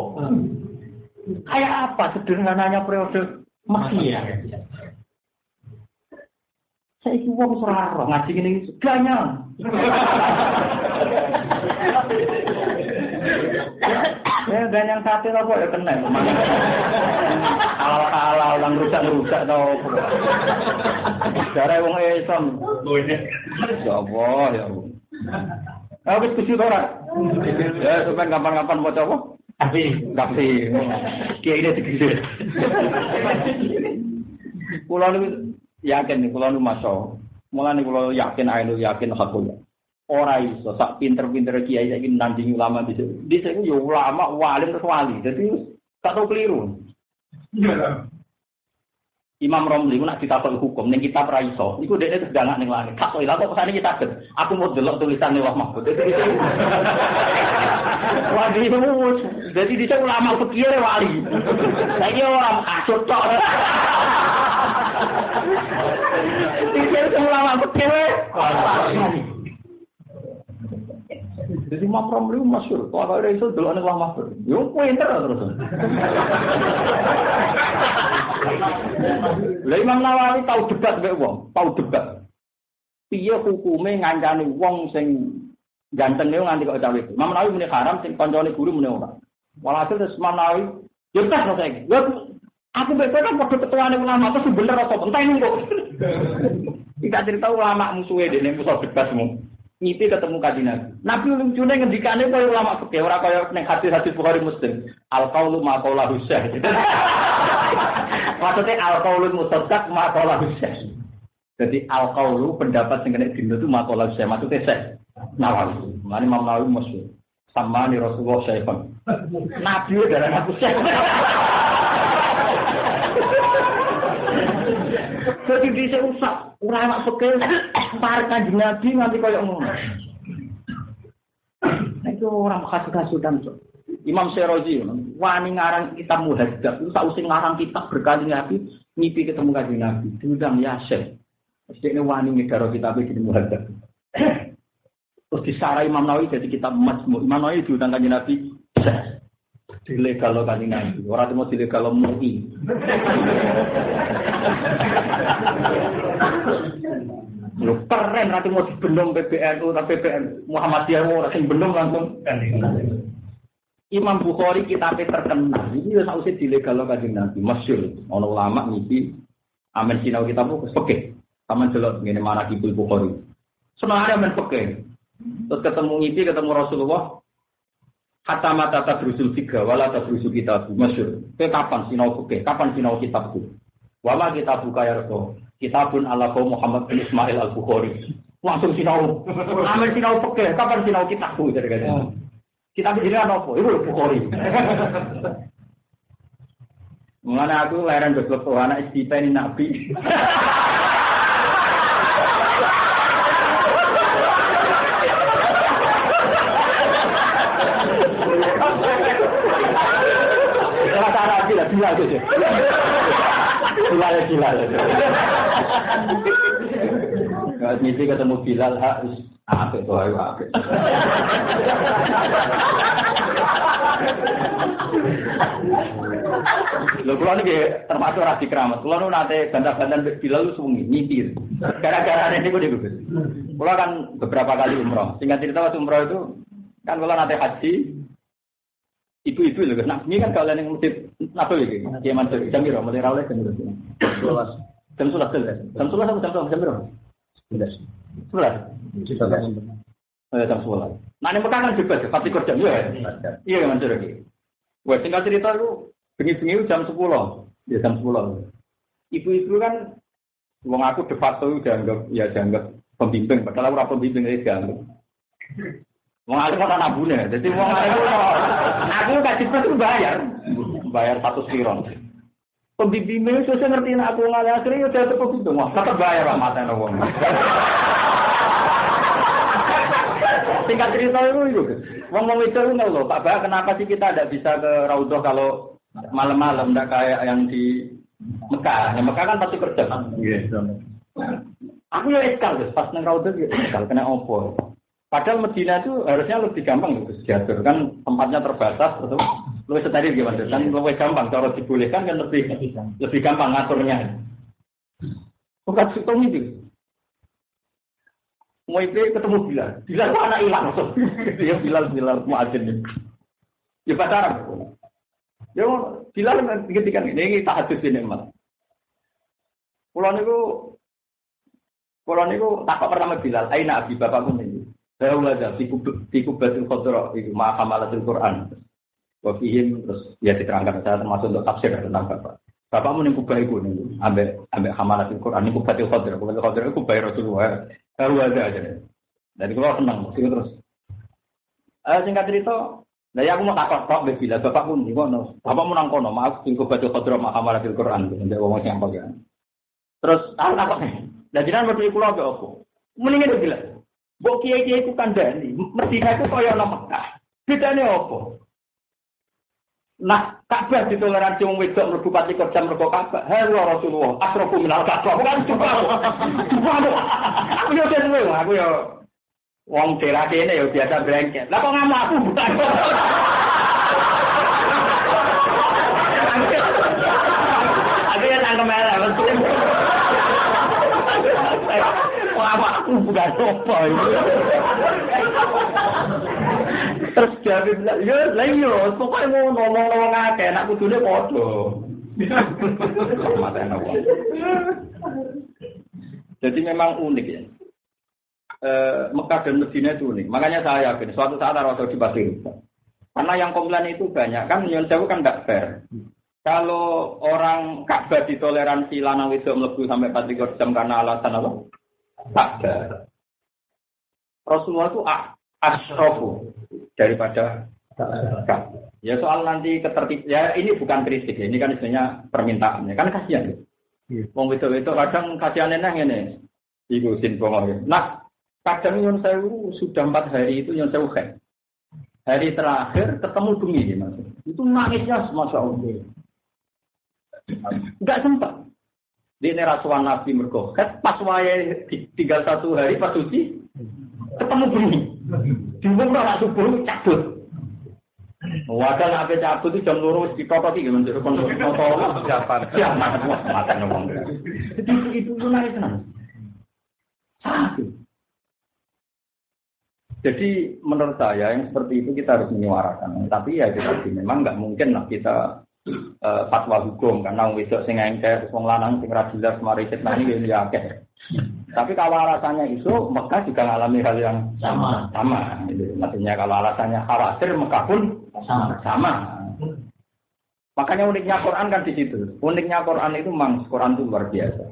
Kayak apa sederhananya periode Mesir? Saya itu wong roh ngaji iki ganyang. Ya ganyang sate apa ya kena. Ala-ala lang rusak-rusak tau. Dare wong Islam. Ya Allah ya Allah. Ah wis kusi ora. Ya sampean kapan-kapan mau apa? Tapi, tapi, kiai ini segede. Pulau ini yakin nih kalau nu masuk mulai nih kalau yakin ayo yakin hakul ora iso sak pinter-pinter kiai saiki nanding ulama di sini di sini yo ulama wali terus wali. Jadi tak tahu keliru. Imam Romli ku nak ditakok hukum ning kitab ra iso. Iku dekne terus dangak ning langit. Tak kok kok kesane kita aku mau delok tulisan Allah Mahfud. Wah, itu jadi di ulama fikih wali. Saya orang kasut tok. Pikir ulama fikih. Jadi Imam Romli masyhur, kok ada iso delok ning ulama fikih. Yo pinter terus. Lah Imam Nawawi tahu debat mbek wong, tahu debat. Piye hukume ngancani wong sing ganteng niku nganti kok cawe. Imam Nawawi muni haram sing kancane guru muni ora. Walhasil terus Imam Nawawi yo tas kok saiki. Yo aku mbek kan padha ketuane ulama terus bener apa penting kok. Tidak cerita ulama musuhe dene musuh debatmu. Ngipi ketemu kaji Nabi. Nabi lucunya ngendikane kaya ulama fikih ora kaya ning hadis-hadis Bukhari Muslim. Al qaulu ma qaula husain. Maksudnya al qaulu musaddaq ma qaula husain. Jadi al qaulu pendapat sing kena dino itu ma qaula husain. Maksudnya saya Nawawi. Mane Imam Nawawi masyhur. Sama ni Rasulullah Syaifan. Nabi darah aku. Jadi bisa usah ulama fikih para kanjeng Nabi nganti koyo ngono. Itu orang kasut-kasutan. Imam Serozi, wani ngarang kitab muhadzab, itu tak usah ngarang kitab berkali Nabi, ngipi ketemu kanjeng Nabi, diundang ya Syekh. Sedekne wani ngedaro kitab iki muhadzab. Terus disarai Imam Nawawi jadi kitab Majmu. Imam Nawawi diundang kanjeng Nabi, dilegal lo kanjeng Nabi. Orang mau dilegal lo MUI. Lu keren nanti mau dibendung PBNU tapi PBN Muhammadiyah mau orang bendung langsung. Imam Bukhari kitabnya terkenal. Ini ya usah dilegal lo kanjeng Nabi. Masyur. Ono ulama ngipi. Amin sinau kitab itu oke. Taman jelot ini mana kibul Bukhari. Semangatnya amin oke. Terus ketemu ngipi ketemu Rasulullah. Kata mata tadrusul tiga, wala tadrusul kita masyur. Ke kapan sinau oke? Kapan sinau kitabku? Wama kita buka ya Rasul. Kitabun ala kaum Muhammad bin Ismail al Bukhari. Langsung sinau. Amin sinau oke. Kapan sinau kitabku? Jadi kan. Kitab ini apa? Itu Bukhari. Mengenai aku lahiran betul anak istipa ini nabi. gila, sih. Gila ya gila. Kalau misi ketemu Bilal, hak apa itu ayo apa. Lho kula niki termasuk rasi keramat. Kula nu nate bantah-bantahan Bilal sungi nyipir. Gara-gara niku niku Gus. Kula kan beberapa kali umroh. Singkat cerita waktu umroh itu kan kula nate haji ibu-ibu Gus. Nah, ini kan kalian yang masjid apa iki? Kiai Mansur jam piro? Mulai rawleh jam piro? 11. Jam 11 jam 11 apa jam 12 jam piro? 11. 11. Eh, jam 11. Nah, ini Mekah kan bebas, pasti kerja ya. Iya, Mansur iki. Wah, tinggal cerita lu bengi-bengi jam 10. Ya jam 10. Ibu-ibu kan wong aku de facto dianggap ya dianggap pembimbing, padahal ora pembimbing ya dianggap. Wong alim ora nabune. Dadi wong alim aku kasih pas bayar. Bayar satu spiron. Pembimbingnya susah ngerti aku ngalah akhirnya udah tetap pembimbing. Wah, tetap bayar lah mata wong. Tingkat cerita itu itu. Wong mau itu loh, Pak Bah, kenapa sih kita tidak bisa ke Raudhah kalau malam-malam, tidak kayak yang di Mekah. Yang Mekah kan pasti kerja. Iya. Aku ya ekal, pas neng Raudhah ya ekal, kena opo. Padahal Medina itu harusnya lebih gampang Gus diatur kan tempatnya terbatas betul. Lebih steril gimana kan lebih gampang kalau dibolehkan kan lebih lebih gampang ngaturnya. Bukan situ itu. Mau itu ketemu Bilal. Bilal anak hilang. Dia Bilal Bilal muadzin. Ya pacaran. Ya Bilal ketika ini ini tahajud ini mas. Pulau niku Pulau niku takut pertama Bilal. Aina abi bapakku ini. Saya ulada di kubatul khadra itu mahamalatul Quran. Wafihim terus ya diterangkan saya termasuk untuk tafsir tentang bapak. Bapakmu nih kubah itu nih, ambek ambek hamalatul Quran ini kubatul khadra. Kubatul khadra itu kubah Rasulullah. Baru aja. Dari kalau senang, mesti terus. Eh singkat cerita, Nah, ya aku mau takut kok bila bapak pun di kono. Bapak mau nang kono, maaf sing baca qadra mahamara fil Quran ndek wong sing apa Terus aku takut nih. Lah jenengan kula apa apa? Mendingan dia bilang, Mbok kiai-kiai ku kandhani, Medina itu kaya ana Mekah. Bedane apa? Nah, Ka'bah ditoleransi wong wedok mlebu pati jam mergo Ka'bah. Halo Rasulullah, asrofu minal Ka'bah. Bukan cuma. Aku yo dhewe, aku yo wong daerah kene yo biasa brengket. Lah kok ngamuk. Aku aku bukan apa Terus jadi bilang, ya lah iya, pokoknya mau ngomong-ngomong akeh, nak kudune padha. Jadi memang unik ya. E, Mekah dan Medina itu unik. Makanya saya yakin suatu saat harus di pasir. Karena yang komplain itu banyak kan Nyon Sewu kan tidak fair. Kalau orang Ka'bah ditoleransi lanang itu melebu sampai 4 jam karena alasan apa? Ada. Rasulullah itu asrofu daripada Ya soal nanti ketertib ya ini bukan kritik ya, ini kan istilahnya permintaannya kan kasihan ya. Wong itu itu kadang kasihan neng ini. Ibu sin ya. Nah, kadang yang saya sudah empat hari itu yang saya kan. Hari terakhir ketemu demi ya, mas. Itu nangisnya semasa Allah. Enggak sempat. Di ini rasuan Nabi mergo. Pas wae tinggal satu hari pas suci ketemu bumi. Diumum ora subuh cabut. Wadah nak ape cabut itu jam loro wis ditototi gimana jero kon foto siapa siapa mata ngomong. Jadi itu itu nangis tenang. Satu. Jadi menurut saya yang seperti itu kita harus menyuarakan. Tapi ya kita memang nggak mungkin lah kita uh, fatwa hukum karena wong wedok sing engke wong lanang sing ra jelas mari fitnah ini ya akeh. Tapi kalau alasannya itu, Mekah juga mengalami hal yang sama. Sama. Itu. Maksudnya kalau alasannya khawatir, Mekah pun sama. sama. Makanya uniknya Quran kan di situ. Uniknya Quran itu memang Quran itu luar biasa.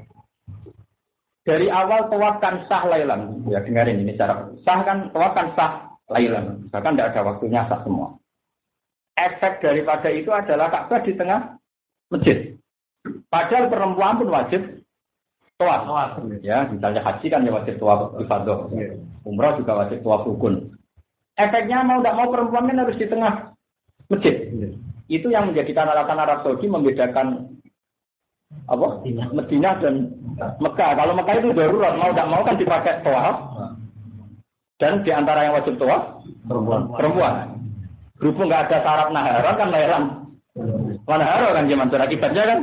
Dari awal tawakkan sah lailan. Ya dengarin ini cara sah kan sah lailan. Bahkan tidak ada waktunya sah semua. Efek daripada itu adalah Ka'bah di tengah masjid. Padahal perempuan pun wajib Tuas. Ya, misalnya haji kan ya wajib tuas ibadah. Iya. Umrah juga wajib tuas rukun. Efeknya mau tidak mau perempuan kan harus di tengah masjid. Iya. Itu yang menjadikan alasan Arab Saudi membedakan apa? Medina dan Mekah. Kalau Mekah itu darurat, mau tidak mau kan dipakai tuas. Dan di antara yang wajib tuas perempuan. Perempuan. Berhubung nggak ada syarat naharan kan lahiran Mana ada kan zaman akibatnya kan?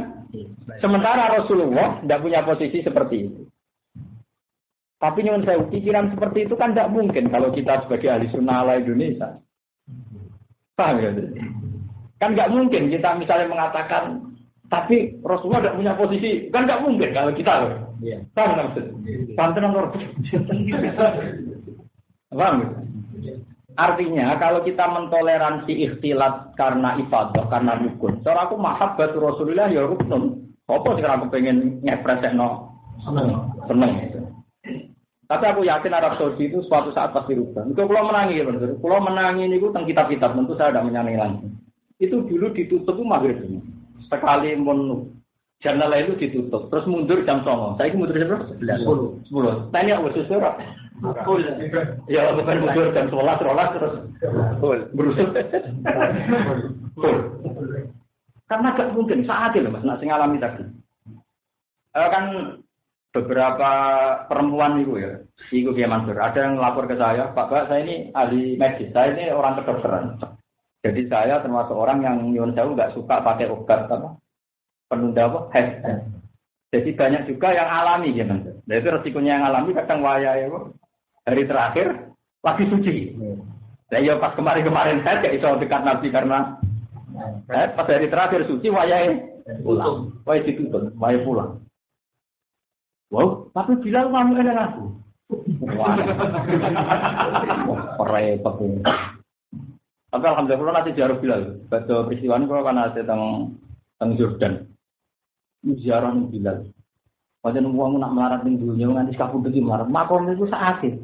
Sementara Rasulullah tidak punya posisi seperti itu. Tapi nyuwun saya pikiran seperti itu kan tidak mungkin kalau kita sebagai ahli sunnah ala Indonesia. Paham ya? Kan nggak mungkin kita misalnya mengatakan tapi Rasulullah tidak punya posisi, kan nggak mungkin kalau kita loh. Iya. Paham nggak maksud? Paham tenang Paham? Artinya kalau kita mentoleransi ikhtilat karena ibadah, karena rukun. Soal aku batu Rasulullah ya rukun. Apa sekarang aku pengen ngepres no seneng, seneng itu. Tapi aku yakin Arab Saudi itu suatu saat pasti rubah. Itu kalau menangi, ya benar. Kalau menangi ini itu tentang kitab-kitab tentu saya tidak menyanyi langsung. Itu dulu ditutup itu maghrib ini. Sekali mau jurnal itu ditutup, terus mundur jam songo. Saya ini mundur jam berapa? Sepuluh. Sepuluh. Tanya aku sesuatu Full. Ya, bukan mundur jam sebelas, sebelas terus full. Berusut. Full. Karena gak mungkin saat itu mas, nak ngalami tadi. Uh, kan beberapa perempuan itu ya, itu dia Mansur. Ada yang lapor ke saya, Pak Pak, saya ini ahli medis, saya ini orang kedokteran. Jadi saya termasuk orang yang nyuwun saya nggak suka pakai obat apa penunda apa head. Jadi banyak juga yang alami ya Mansur. Nah itu resikonya yang alami kadang waya ya hari terakhir lagi suci. Saya ya pas kemarin-kemarin saya gak iso dekat Nabi karena eh, pas hari terakhir suci wayai pulang. Wayai ditutup, wayai pulang. Wow, tapi bilang kamu enak aku. Wah, repot ini. Tapi alhamdulillah nanti jarak Bilal. Baca peristiwa ini kalau kan ada tentang tentang Jordan. Ziarah Bilal. Wajan uang nak melarat ning dunia nganti kabudut iki melarat. Makom itu sakit.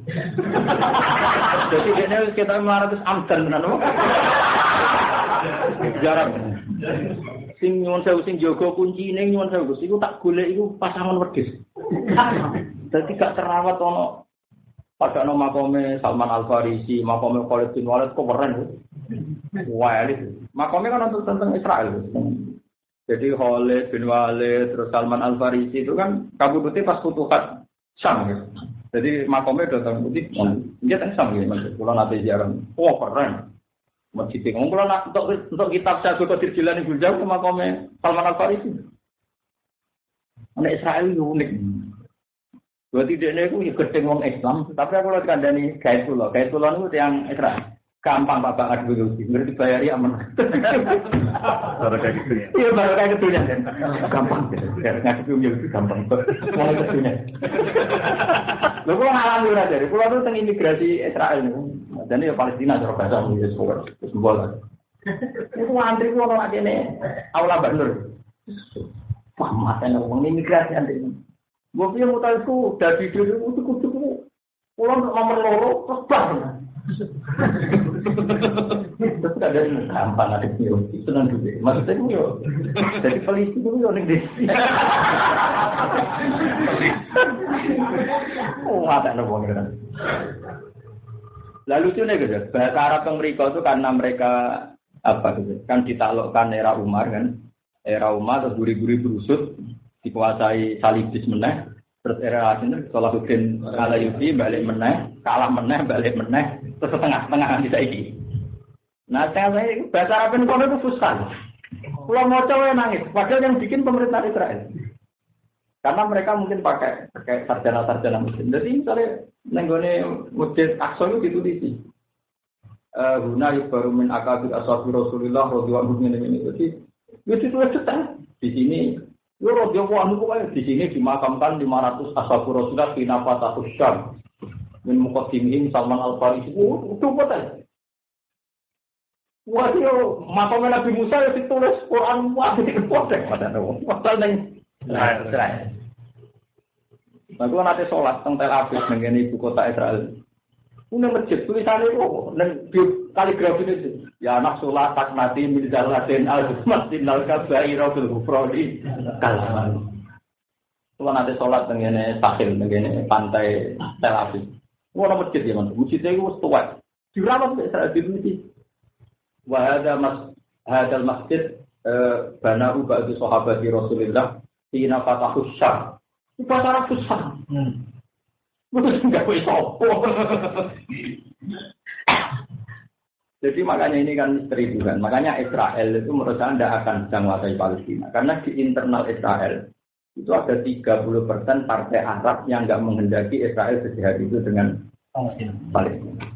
Jadi dia kita melarat terus amdan tenan Jarak. Sing nyuwun sewu sing jaga kuncine nyuwun sewu iku tak golek iku pasangan wedhus. Dadi gak terawat ono pada no makome Salman Al Farisi, makome Khalid bin Walid kok keren. Wah, makome kan untuk tentang Israel. Jadi Khalid bin Walid, terus Salman Al Farisi itu kan kabudutnya pas futuhat Sam gitu. Jadi makomnya datang putih, dia kan Sam gitu. Kalau nanti jarang, wah keren. Masjid kalau nak untuk untuk kitab saya Qadir Jilani jauh ke makomnya Salman Al Farisi. Anak Israel itu unik. Berarti dia itu gede ngomong Islam, tapi aku lihat kandani gaya pulau, gaya pulau itu yang Israel. Gampang Pak Pak dulu, ngerti bayari aman. Baru kayak gitu ya. Iya baru kayak gitu ya. Gampang. Ngasih itu gampang. Mulai ke dunia. Lalu kalau ngalami udah dari pulau itu tentang imigrasi Israel nih. Dan ya Palestina cara bahasa ya semua sembol. Itu antri gua kalau ada nih aula Bandur. Wah mata ngomong imigrasi antri. Gue punya mutal itu dari dulu itu kudu pulau nomor loro terus Terus ada yang gampang ada yang itu nanti dulu. Maksudnya itu yo, jadi polisi itu yo nih desi. Oh, ada nopo kan. Lalu itu nih gitu, bahasa Arab yang mereka itu karena mereka apa gitu, kan ditaklukkan era Umar kan, era Umar terus guri-guri berusut, dikuasai salibis meneh, terus era Salahuddin Salahuddin Alayubi balik meneh, kalah meneh, balik meneh, terus setengah-setengah nanti saiki. Nah, saya saya bahasa Arab itu itu fuskan. Kalau mau coba nangis, padahal yang bikin pemerintah Israel. Karena mereka mungkin pakai pakai sarjana-sarjana muslim. Jadi misalnya nenggone masjid Aqsa itu ditulisi. Eh, guna baru min akabir ashabi Rasulullah radhiyallahu anhu ini. Jadi itu itu di sini. Yo radhiyallahu anhu di sini dimakamkan 500 ashabi Rasulullah di Nafatatus Syam. Min muqaddimihim Salman Al Farisi itu apa Wah, yo makam Nabi Musa ya ditulis Quran. Wah itu potek pada nabi. Pasal neng Israel. Nah, kalau nanti sholat tentang Tel Aviv dengan ibu kota Israel, ini masjid tulisannya itu dan kaligrafi itu ya anak sholat tak mati mirzal laden al masjid al kabai robil hufrodi kalaman. Kalau nanti sholat dengan sahil dengan pantai Tel Aviv, Wah, masjid ya, mas. Masjidnya itu tua. Dirawat sampai saat itu masjid. Wah, ada mas, ada masjid eh, bana ubah itu sahabat di Rasulullah. Ina fatahu syar. Upacara susah. Sopo. Jadi makanya ini kan misteri Tuhan. Makanya Israel itu menurut saya tidak akan bisa menguasai Palestina. Karena di internal Israel itu ada 30% partai Arab yang nggak menghendaki Israel sejahat itu dengan Palestina.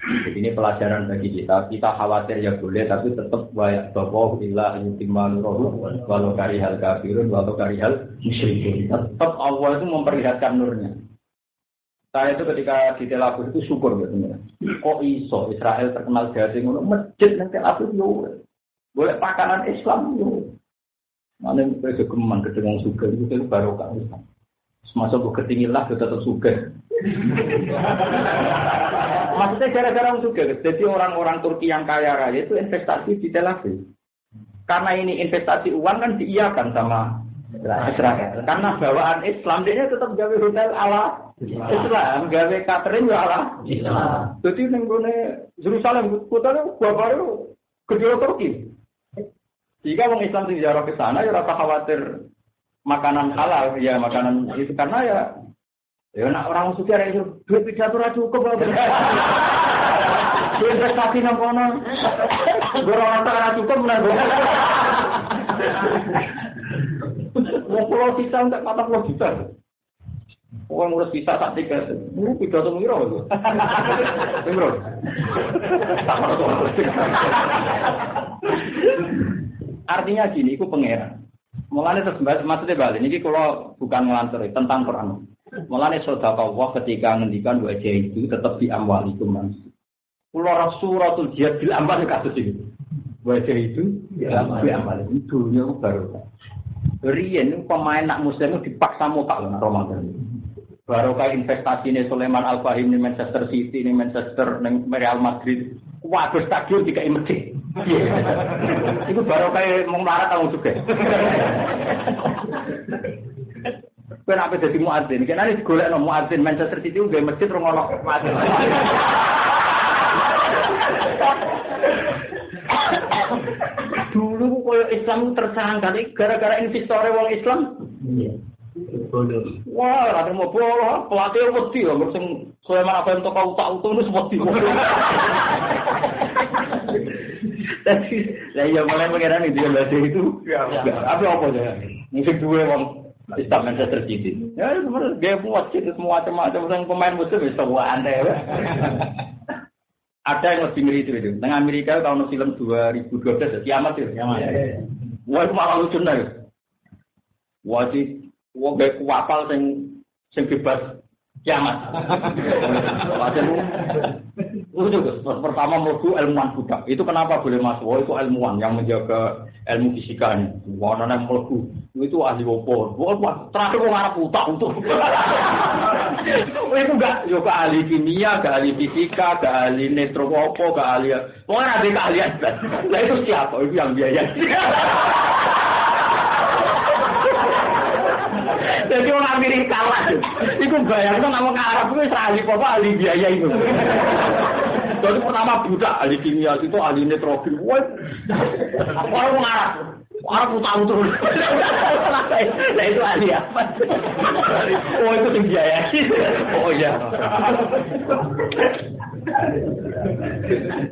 Jadi ini pelajaran bagi kita. Kita khawatir ya boleh, tapi tetap wayak bawa ilah yutimman rohu walau karihal kafirun walau karihal musyrikun. Tetap Allah itu memperlihatkan nurnya. Saya itu ketika di Tel Aviv itu syukur gitu. Kok iso Israel terkenal jadi ngono masjid nang Tel Aviv yo. Boleh pakanan Islam yo. Mana itu keman ketemu suka itu itu baru kan Islam. Semasa gue ketinggian lah tetap suka. Maksudnya gara-gara orang suka. Jadi orang-orang Turki yang kaya raya itu investasi di Tel Aviv. Karena ini investasi uang kan diiakan sama Israel. Karena bawaan Islam dia tetap gawe hotel ala Islam gawe catering ya Allah. Jadi ning gone Yerusalem kota gua baru kedua Turki. Jika orang Islam sing ziarah ke sana ya rasa khawatir makanan halal ya makanan itu karena ya ya nak orang suci ada itu duit pidato ra cukup duit investasi nang kono orang tak cukup nang Mau pulau sisa enggak pulau juta. Orang ngurus bisa tak tiga, ini pidato miro itu. Miro. Artinya gini, itu pangeran. Mulanya terus maksudnya balik, ini kalau bukan ngelantur tentang Quran. Mulanya saudara Allah ketika ngendikan wajah itu tetap di amwal itu mas. Pulau Rasulatul Jihad di amwal kasus itu. Wajah itu di amwal itu dunia baru. Rian pemain nak muslim dipaksa muka loh Ramadan barokah investasi ini Sulaiman Al Fahim di Manchester City ini Manchester di Real Madrid waduh stadion tiga masjid itu barokah mau marah kamu juga Kenapa jadi muadzin? Karena ini golek no muadzin Manchester City udah masjid rungono muadzin. Dulu koyo Islam tersangka gara-gara investor wong Islam. Iya. Wah, ada mau bola, pelatih wedi ya, sing Sulaiman apa yang toko utak utuh itu wedi. Tapi, lah ya mulai mengira nih dia baca itu, apa apa ya? Musik dua bang, Islam Manchester City. Ya, sebenarnya dia buat itu semua macam-macam, yang pemain musuh bisa buat anda ya. Ada yang lebih ngeri itu, itu. Tengah Amerika tahun film 2012, kiamat itu. Kiamat. Wah, itu malah lucu nih. Wajib wong gawe kuapal sing sing bebas kiamat. Wajan itu pertama mlebu ilmuwan budak. Itu kenapa boleh masuk? Oh, itu ilmuwan yang menjaga ilmu fisika ini. Wah, nana mlebu. Itu ahli opo. Wah, terakhir wong Arab utak untuk. itu enggak yo ke ahli kimia, ke ahli fisika, ke ahli netro opo, ke ahli. Pokoknya ada keahlian. Lah itu siapa? Itu yang biaya. Jadi orang Amerika kalah. Iku bayang tuh nama Arab itu ahli apa ahli biaya itu. Jadi pertama budak ahli kimia itu ahli nitrogen. Wah, orang Arab. Arab tahu tuh. Nah itu ahli apa? Oh itu yang biaya. Oh iya.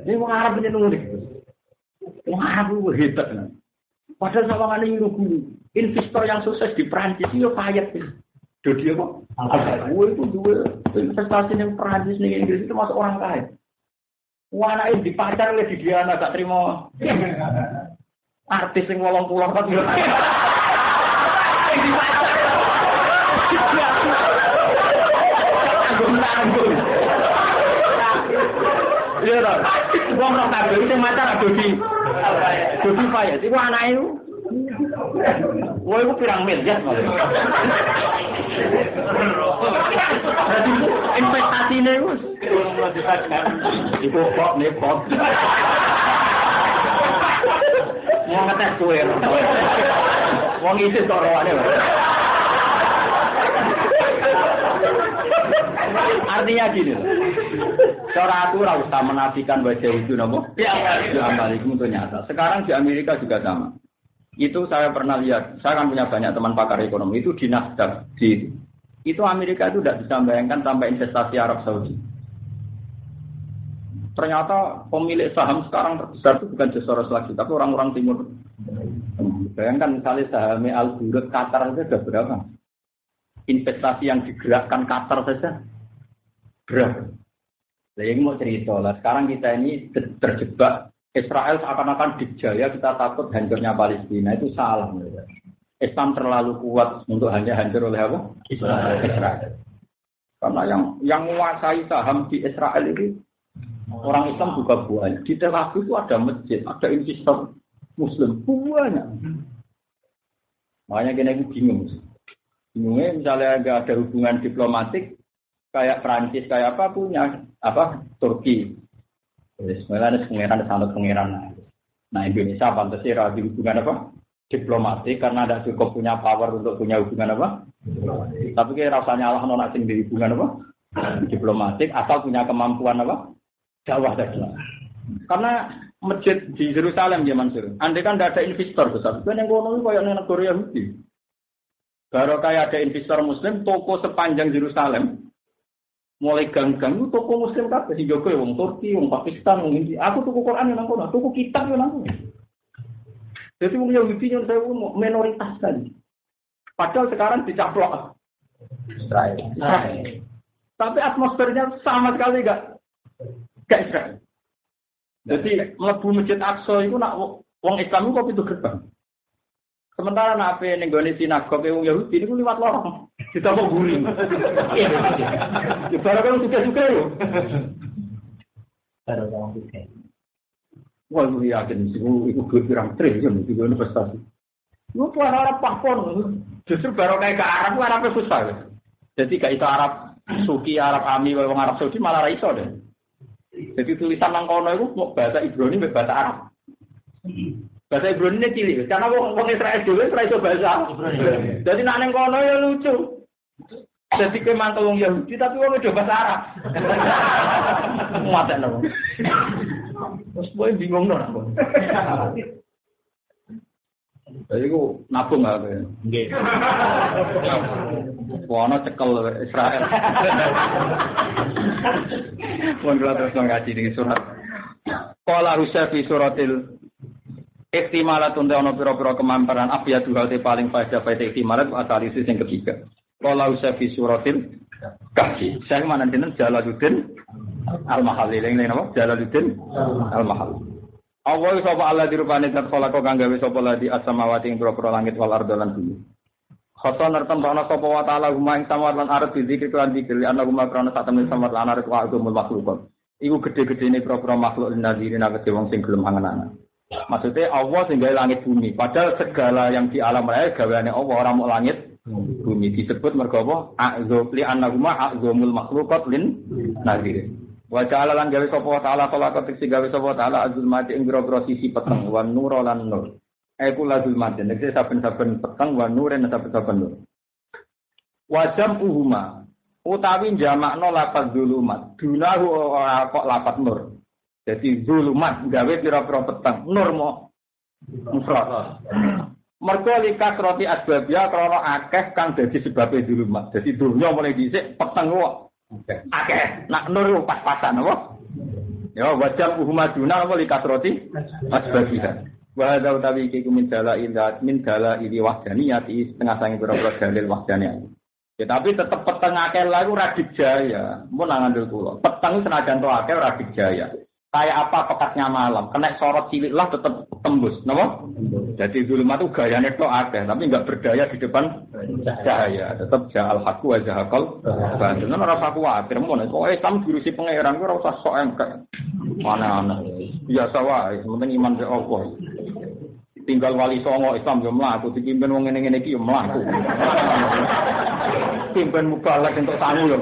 Ini orang Arab punya nulis. Orang Arab itu hebat. Padahal sama ini guru. Investor yang sukses di Perancis itu payet. Dodi apa? Gue itu dua investasi yang Perancis nih Inggris itu masuk orang kaya. Wah, anak di pacar oleh di dia gak terima. Artis yang ngolong pulang kan Di pacar. Tanggung. Iya toh. Wong ora kabeh sing macar Dodi. Dodi Fayet iku anake iku. Wah, iku pirang miliar malah. Berarti investasi ini wis iku kok nepot. Mau ngetes kue. Wong isi tok rawane. Artinya gini, cara aku ora usah menafikan wajah itu nopo. Ya, amal itu untuk nyata. Sekarang di Amerika juga sama. Itu saya pernah lihat, saya kan punya banyak teman pakar ekonomi, itu di Nasdaq, di itu Amerika itu tidak bisa membayangkan tanpa investasi Arab Saudi. Ternyata pemilik saham sekarang terbesar itu bukan Soros lagi, tapi orang-orang timur. Bayangkan misalnya saham Al Qatar saja sudah berapa? Investasi yang digerakkan Qatar saja? Nah, ini mau cerita lah. Sekarang kita ini terjebak Israel seakan-akan dijaya kita takut hancurnya Palestina itu salah. Islam terlalu kuat untuk hanya hancur oleh apa? Israel. Israel. Karena yang yang menguasai saham di Israel itu orang Islam juga banyak. Di Tel Aviv itu ada masjid, ada investor Muslim banyak. Makanya kena bingung. Bingungnya misalnya agak ada hubungan diplomatik kayak Prancis kayak apa punya apa Turki. Sebenarnya ada pengiran, ada sangat pengiran. Nah Indonesia pantasnya di hubungan apa? Diplomatik karena ada cukup punya power untuk punya hubungan apa? Diplomatik. Tapi kayak rasanya Allah nona di hubungan apa? Diplomatik asal punya kemampuan apa? Dakwah tadi. Karena masjid di Yerusalem ya Mansur. Andai kan tidak ada investor besar, kan yang kono itu kayak negara Yahudi. Baru kayak ada investor Muslim, toko sepanjang Yerusalem, mulai gang-gang itu toko Muslim kan, si Joko wong Turki, wong Pakistan, wong India. Aku toko Quran yang kono, toko kitab yang kono. Jadi wong Yahudi yang saya minoritas tadi. Padahal sekarang dicaplok Israel. Tapi atmosfernya sama sekali gak gak Israel. Jadi mlebu masjid Aqsa itu nak wong Islam itu kok itu gerbang. Sementara nak apa ning gone sinagog wong Yahudi niku liwat lorong. Ditambah guring. Ya barang kan suka-suka yo. Baru kamu suka. Wah, lu yakin sih, itu gue pirang triliun itu gue investasi. Lu tuh Arab pakpon, justru baru kayak ke Arab, Arabnya susah. Ya. Jadi kayak itu Arab Suki, Arab Ami, wong Arab Saudi malah raiso deh. Jadi tulisan nang kono itu mau bahasa Ibrani bahasa Arab. Bahasa Ibrani ini cilik, karena wong wong Israel dulu Israel itu bahasa. Jadi nak neng kono ya lucu. Jadi ke mantel wong Yahudi tapi wong itu bahasa Arab. Mata nopo. Terus boy bingung dong. Jadi ku nabung nggak kayak? Nggih. Wono cekel Israel. Mun kula terus ngaji di surat. Qala rusa fi suratil Iktimalat untuk ono piro-piro kemamparan ya dua te paling faedah faedah iktimalat asalisis yang ketiga. Qala rusa fi suratil. Saya mana jeneng Jalaluddin Al-Mahalli. Yang lain apa? Jalaluddin Al-Mahalli. Allah sapa Allah dirupane zat khalaqo kang gawe sapa ladi as-samawati ing pira langit wal ardo lan bumi. Khoton nertem ana sapa wa taala huma ing samawat lan arep dizikir lan dikir ana huma krana sak temen samawat lan arep wa agumul makhluk. Iku gede-gedene pira-pira makhluk nadirin akeh wong sing gelem angen-angen. Maksudnya Allah sing gawe langit bumi. Padahal segala yang di alam raya gaweane Allah ora mau langit bumi disebut mergo apa? A'zum li annahuma a'zumul makhluqat lin nadirin. Wa ta'ala lan gawe sapa ta'ala kala ketik gawe sapa ta'ala azul mati ing grogro sisi peteng wa nur lan nur. Iku lazul mati nek saben-saben peteng wa nur lan saben-saben nur. Wa jam'uhuma utawi jamakno lapat zulumat. Dunahu ora kok lapat nur. Jadi zulumat gawe pira-pira peteng. Nur mo mufrad. Mergo roti asbabia krana akeh kang dadi sebabe zulumat. Jadi dunya mulai dhisik peteng kok Oke, nak nur pas-pasan apa? Ya wajah uhumaduna apa likasroti asbabiha. Wa hadza utawi iki min dala ila min dala ili wahdaniyati setengah sangi pira-pira dalil wahdaniyah. Ya tapi tetep peteng akeh lagu ora dijaya. Mun nang ngandel kula. Peteng senajan to akeh ora dijaya kayak apa pekatnya malam, kena sorot cilik lah tetap tembus, napa? Jadi dulu itu gayanya itu ada, tapi nggak berdaya di depan cahaya, tetap jahal haku aja hakal. Bantuan orang aku khawatir, mau nih, kok Islam diurusi pangeran, gue rasa sok engkek, mana mana, biasa wae, penting iman ke Allah. Tinggal wali songo Islam yo mlaku, dipimpin wong ngene-ngene iki yo mlaku. Pimpin mubalak untuk sangu yo.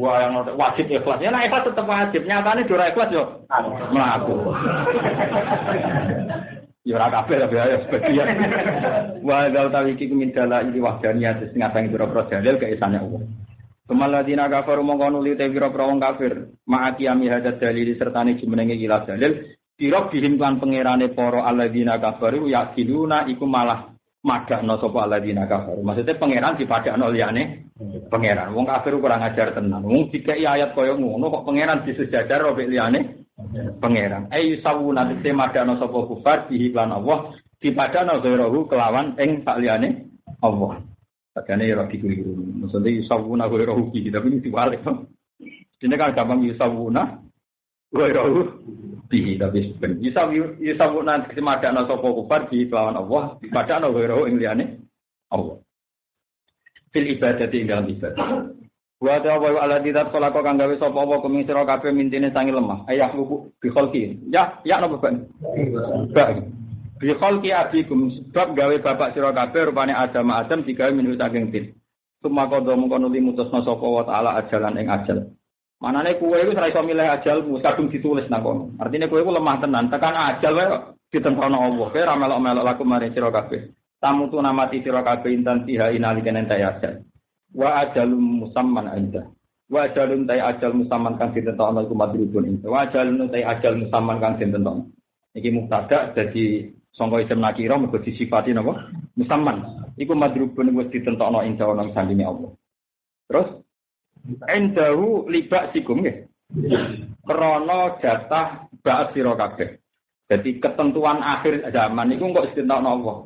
Buah yang wajib ikhlas. Ya nah ikhlas tetap wajib. Nyatanya dora ikhlas yo melaku. Ya ora kabeh tapi ya sebagian. Wa dal tawi iki min dala iki wahdaniyah sing ngatangi pira-pira dalil keesane Allah. Kemaladina kafaru mongko nuli te pira-pira wong kafir. Ma'ati ami hadat dalil sertane jumenenge ilah dalil. Pirok dihim lan pangerane para alladzina kafaru yakiluna iku malah madakno sapa alladzina kafaru. Maksudnya pangeran dipadakno liyane pangeran. Wong kafir kurang ajar tenan. Wong dikai ayat kaya ngono kok pangeran disejajar robek liyane pangeran. Ayu sawuna te madakno sapa kufar bihi lan Allah dipadakno ghairuhu kelawan ing sak liyane Allah. Padahal ya roh dikeliru. Maksudnya yusawuna ghairuhu bihi tapi ini diwalik. Ini kan gampang ghairuhu bihi tapi ben bisa yusawuna dimadakno sapa kufar kelawan Allah dipadakno ghairuhu ing liyane Allah. Fil ibadati ing dalam ibadah. Wa ta wa kala kok kang gawe sapa apa kuming sira kabeh mintine sangi lemah. Ayah luku bi. Ya, ya napa ben? Ba. Bi kholki abikum sebab gawe bapak sira kabeh rupane Adam Adam digawe minhu saking tin. Suma kodo mengko nuli mutusna sapa wa taala ajalan ing ajal. Manane kuwe iku ora iso milih ajalmu, kadung ditulis nang kono. Artine kowe iku lemah tenan, tekan ajal wae ditempono Allah. Kowe ora melok-melok laku maring sira kabeh. tamu tu namati sira kabeh intan tiha inalikan entai ajal. Wa ajalum musamman anda wa ajalum tai ajal musamman kang ditentokno iku madrubun ing wa ajalum tai ajal musamman kang ditentokno. Iki mubtada dadi sangka isim nakira mergo disifati napa? Musamman. Iku madrubun wis ditentokno ing jawana sandine Allah. Terus endahu libak sikum nggih krana jatah ba'at sira kabeh jadi ketentuan akhir zaman itu kok ditentokno Allah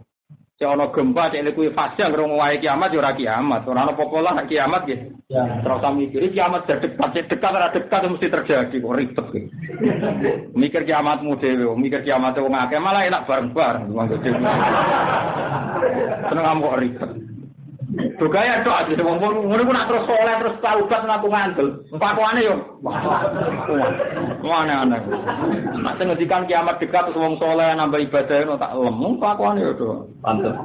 Cek ana gempa cek kuwi fase ngrung wae kiamat ya ora kiamat. Ora ana pokola nek kiamat nggih. Ya. Terus mikir kiamat dekat, cek dekat ora dekat mesti terjadi kok ribet iki. mikir kiamatmu dhewe, mikir kiamat wong akeh malah enak bareng-bareng. Seneng kok ribet. Dugaya tok aja wong ngono ku nak terus soleh terus taubat nang aku ngandel. Pakwane yo. Mana ana. Nak ngendikan kiamat dekat terus wong soleh nambah ibadah ngono tak lemu pakwane yo do. Pantes.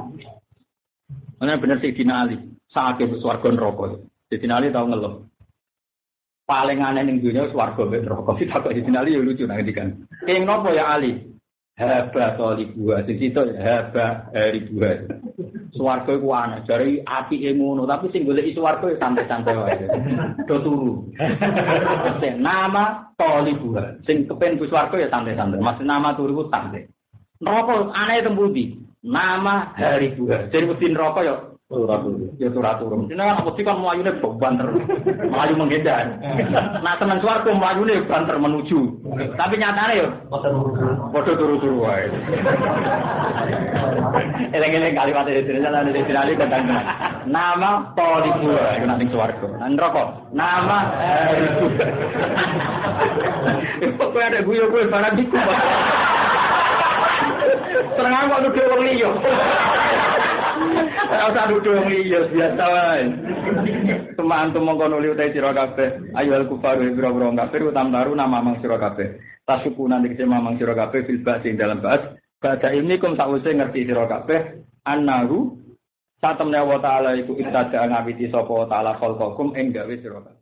Ana bener sih Dina Ali. Saake swarga neraka. Dina Ali tau ngeluh. Paling aneh ning dunia swarga mbek neraka. Sitak Dina Ali yo lucu nang ngendikan. King nopo ya Ali? Haba tolibuha, sing situ haba ribuha. Suwarga iku ana, jare apike ngono, tapi sing golek suwarga ya santai-santai wae. Do turu. Nama tolibuha, sing kepen ku suwarga ya santai-santai. Maksud nama turu ku santai. Neraka aneh tembuti. Nama hari buah. Jadi mesti neraka ya. Ya turun turun. Ini kan sih kan melayunya banter, melayu menghindar. Nah teman suaraku melayunya banter menuju. Tapi nyatanya ya. Bodoh turu turu wae. Eleng eleng kalimat itu tidak ada di sini tentang nama polibu itu nanti suaraku. Nanti rokok. Nama itu. Pokoknya ada guyo guyo barang diku. Tenang kok nuduh wong liya. Ora usah nuduh wong liya biasa wae. Teman-teman mongko nuli utai sira kabeh. Ayo al kufaru biro-biro kafir utam taru nama mang sira kabeh. Tasuku nanti kese mamang sira kabeh fil sing dalam bas. Bada ini kum sakwise ngerti sira kabeh annahu satemne wa ta'ala iku ibtada ngawiti sapa ta'ala khalqakum ing gawe sira kabeh.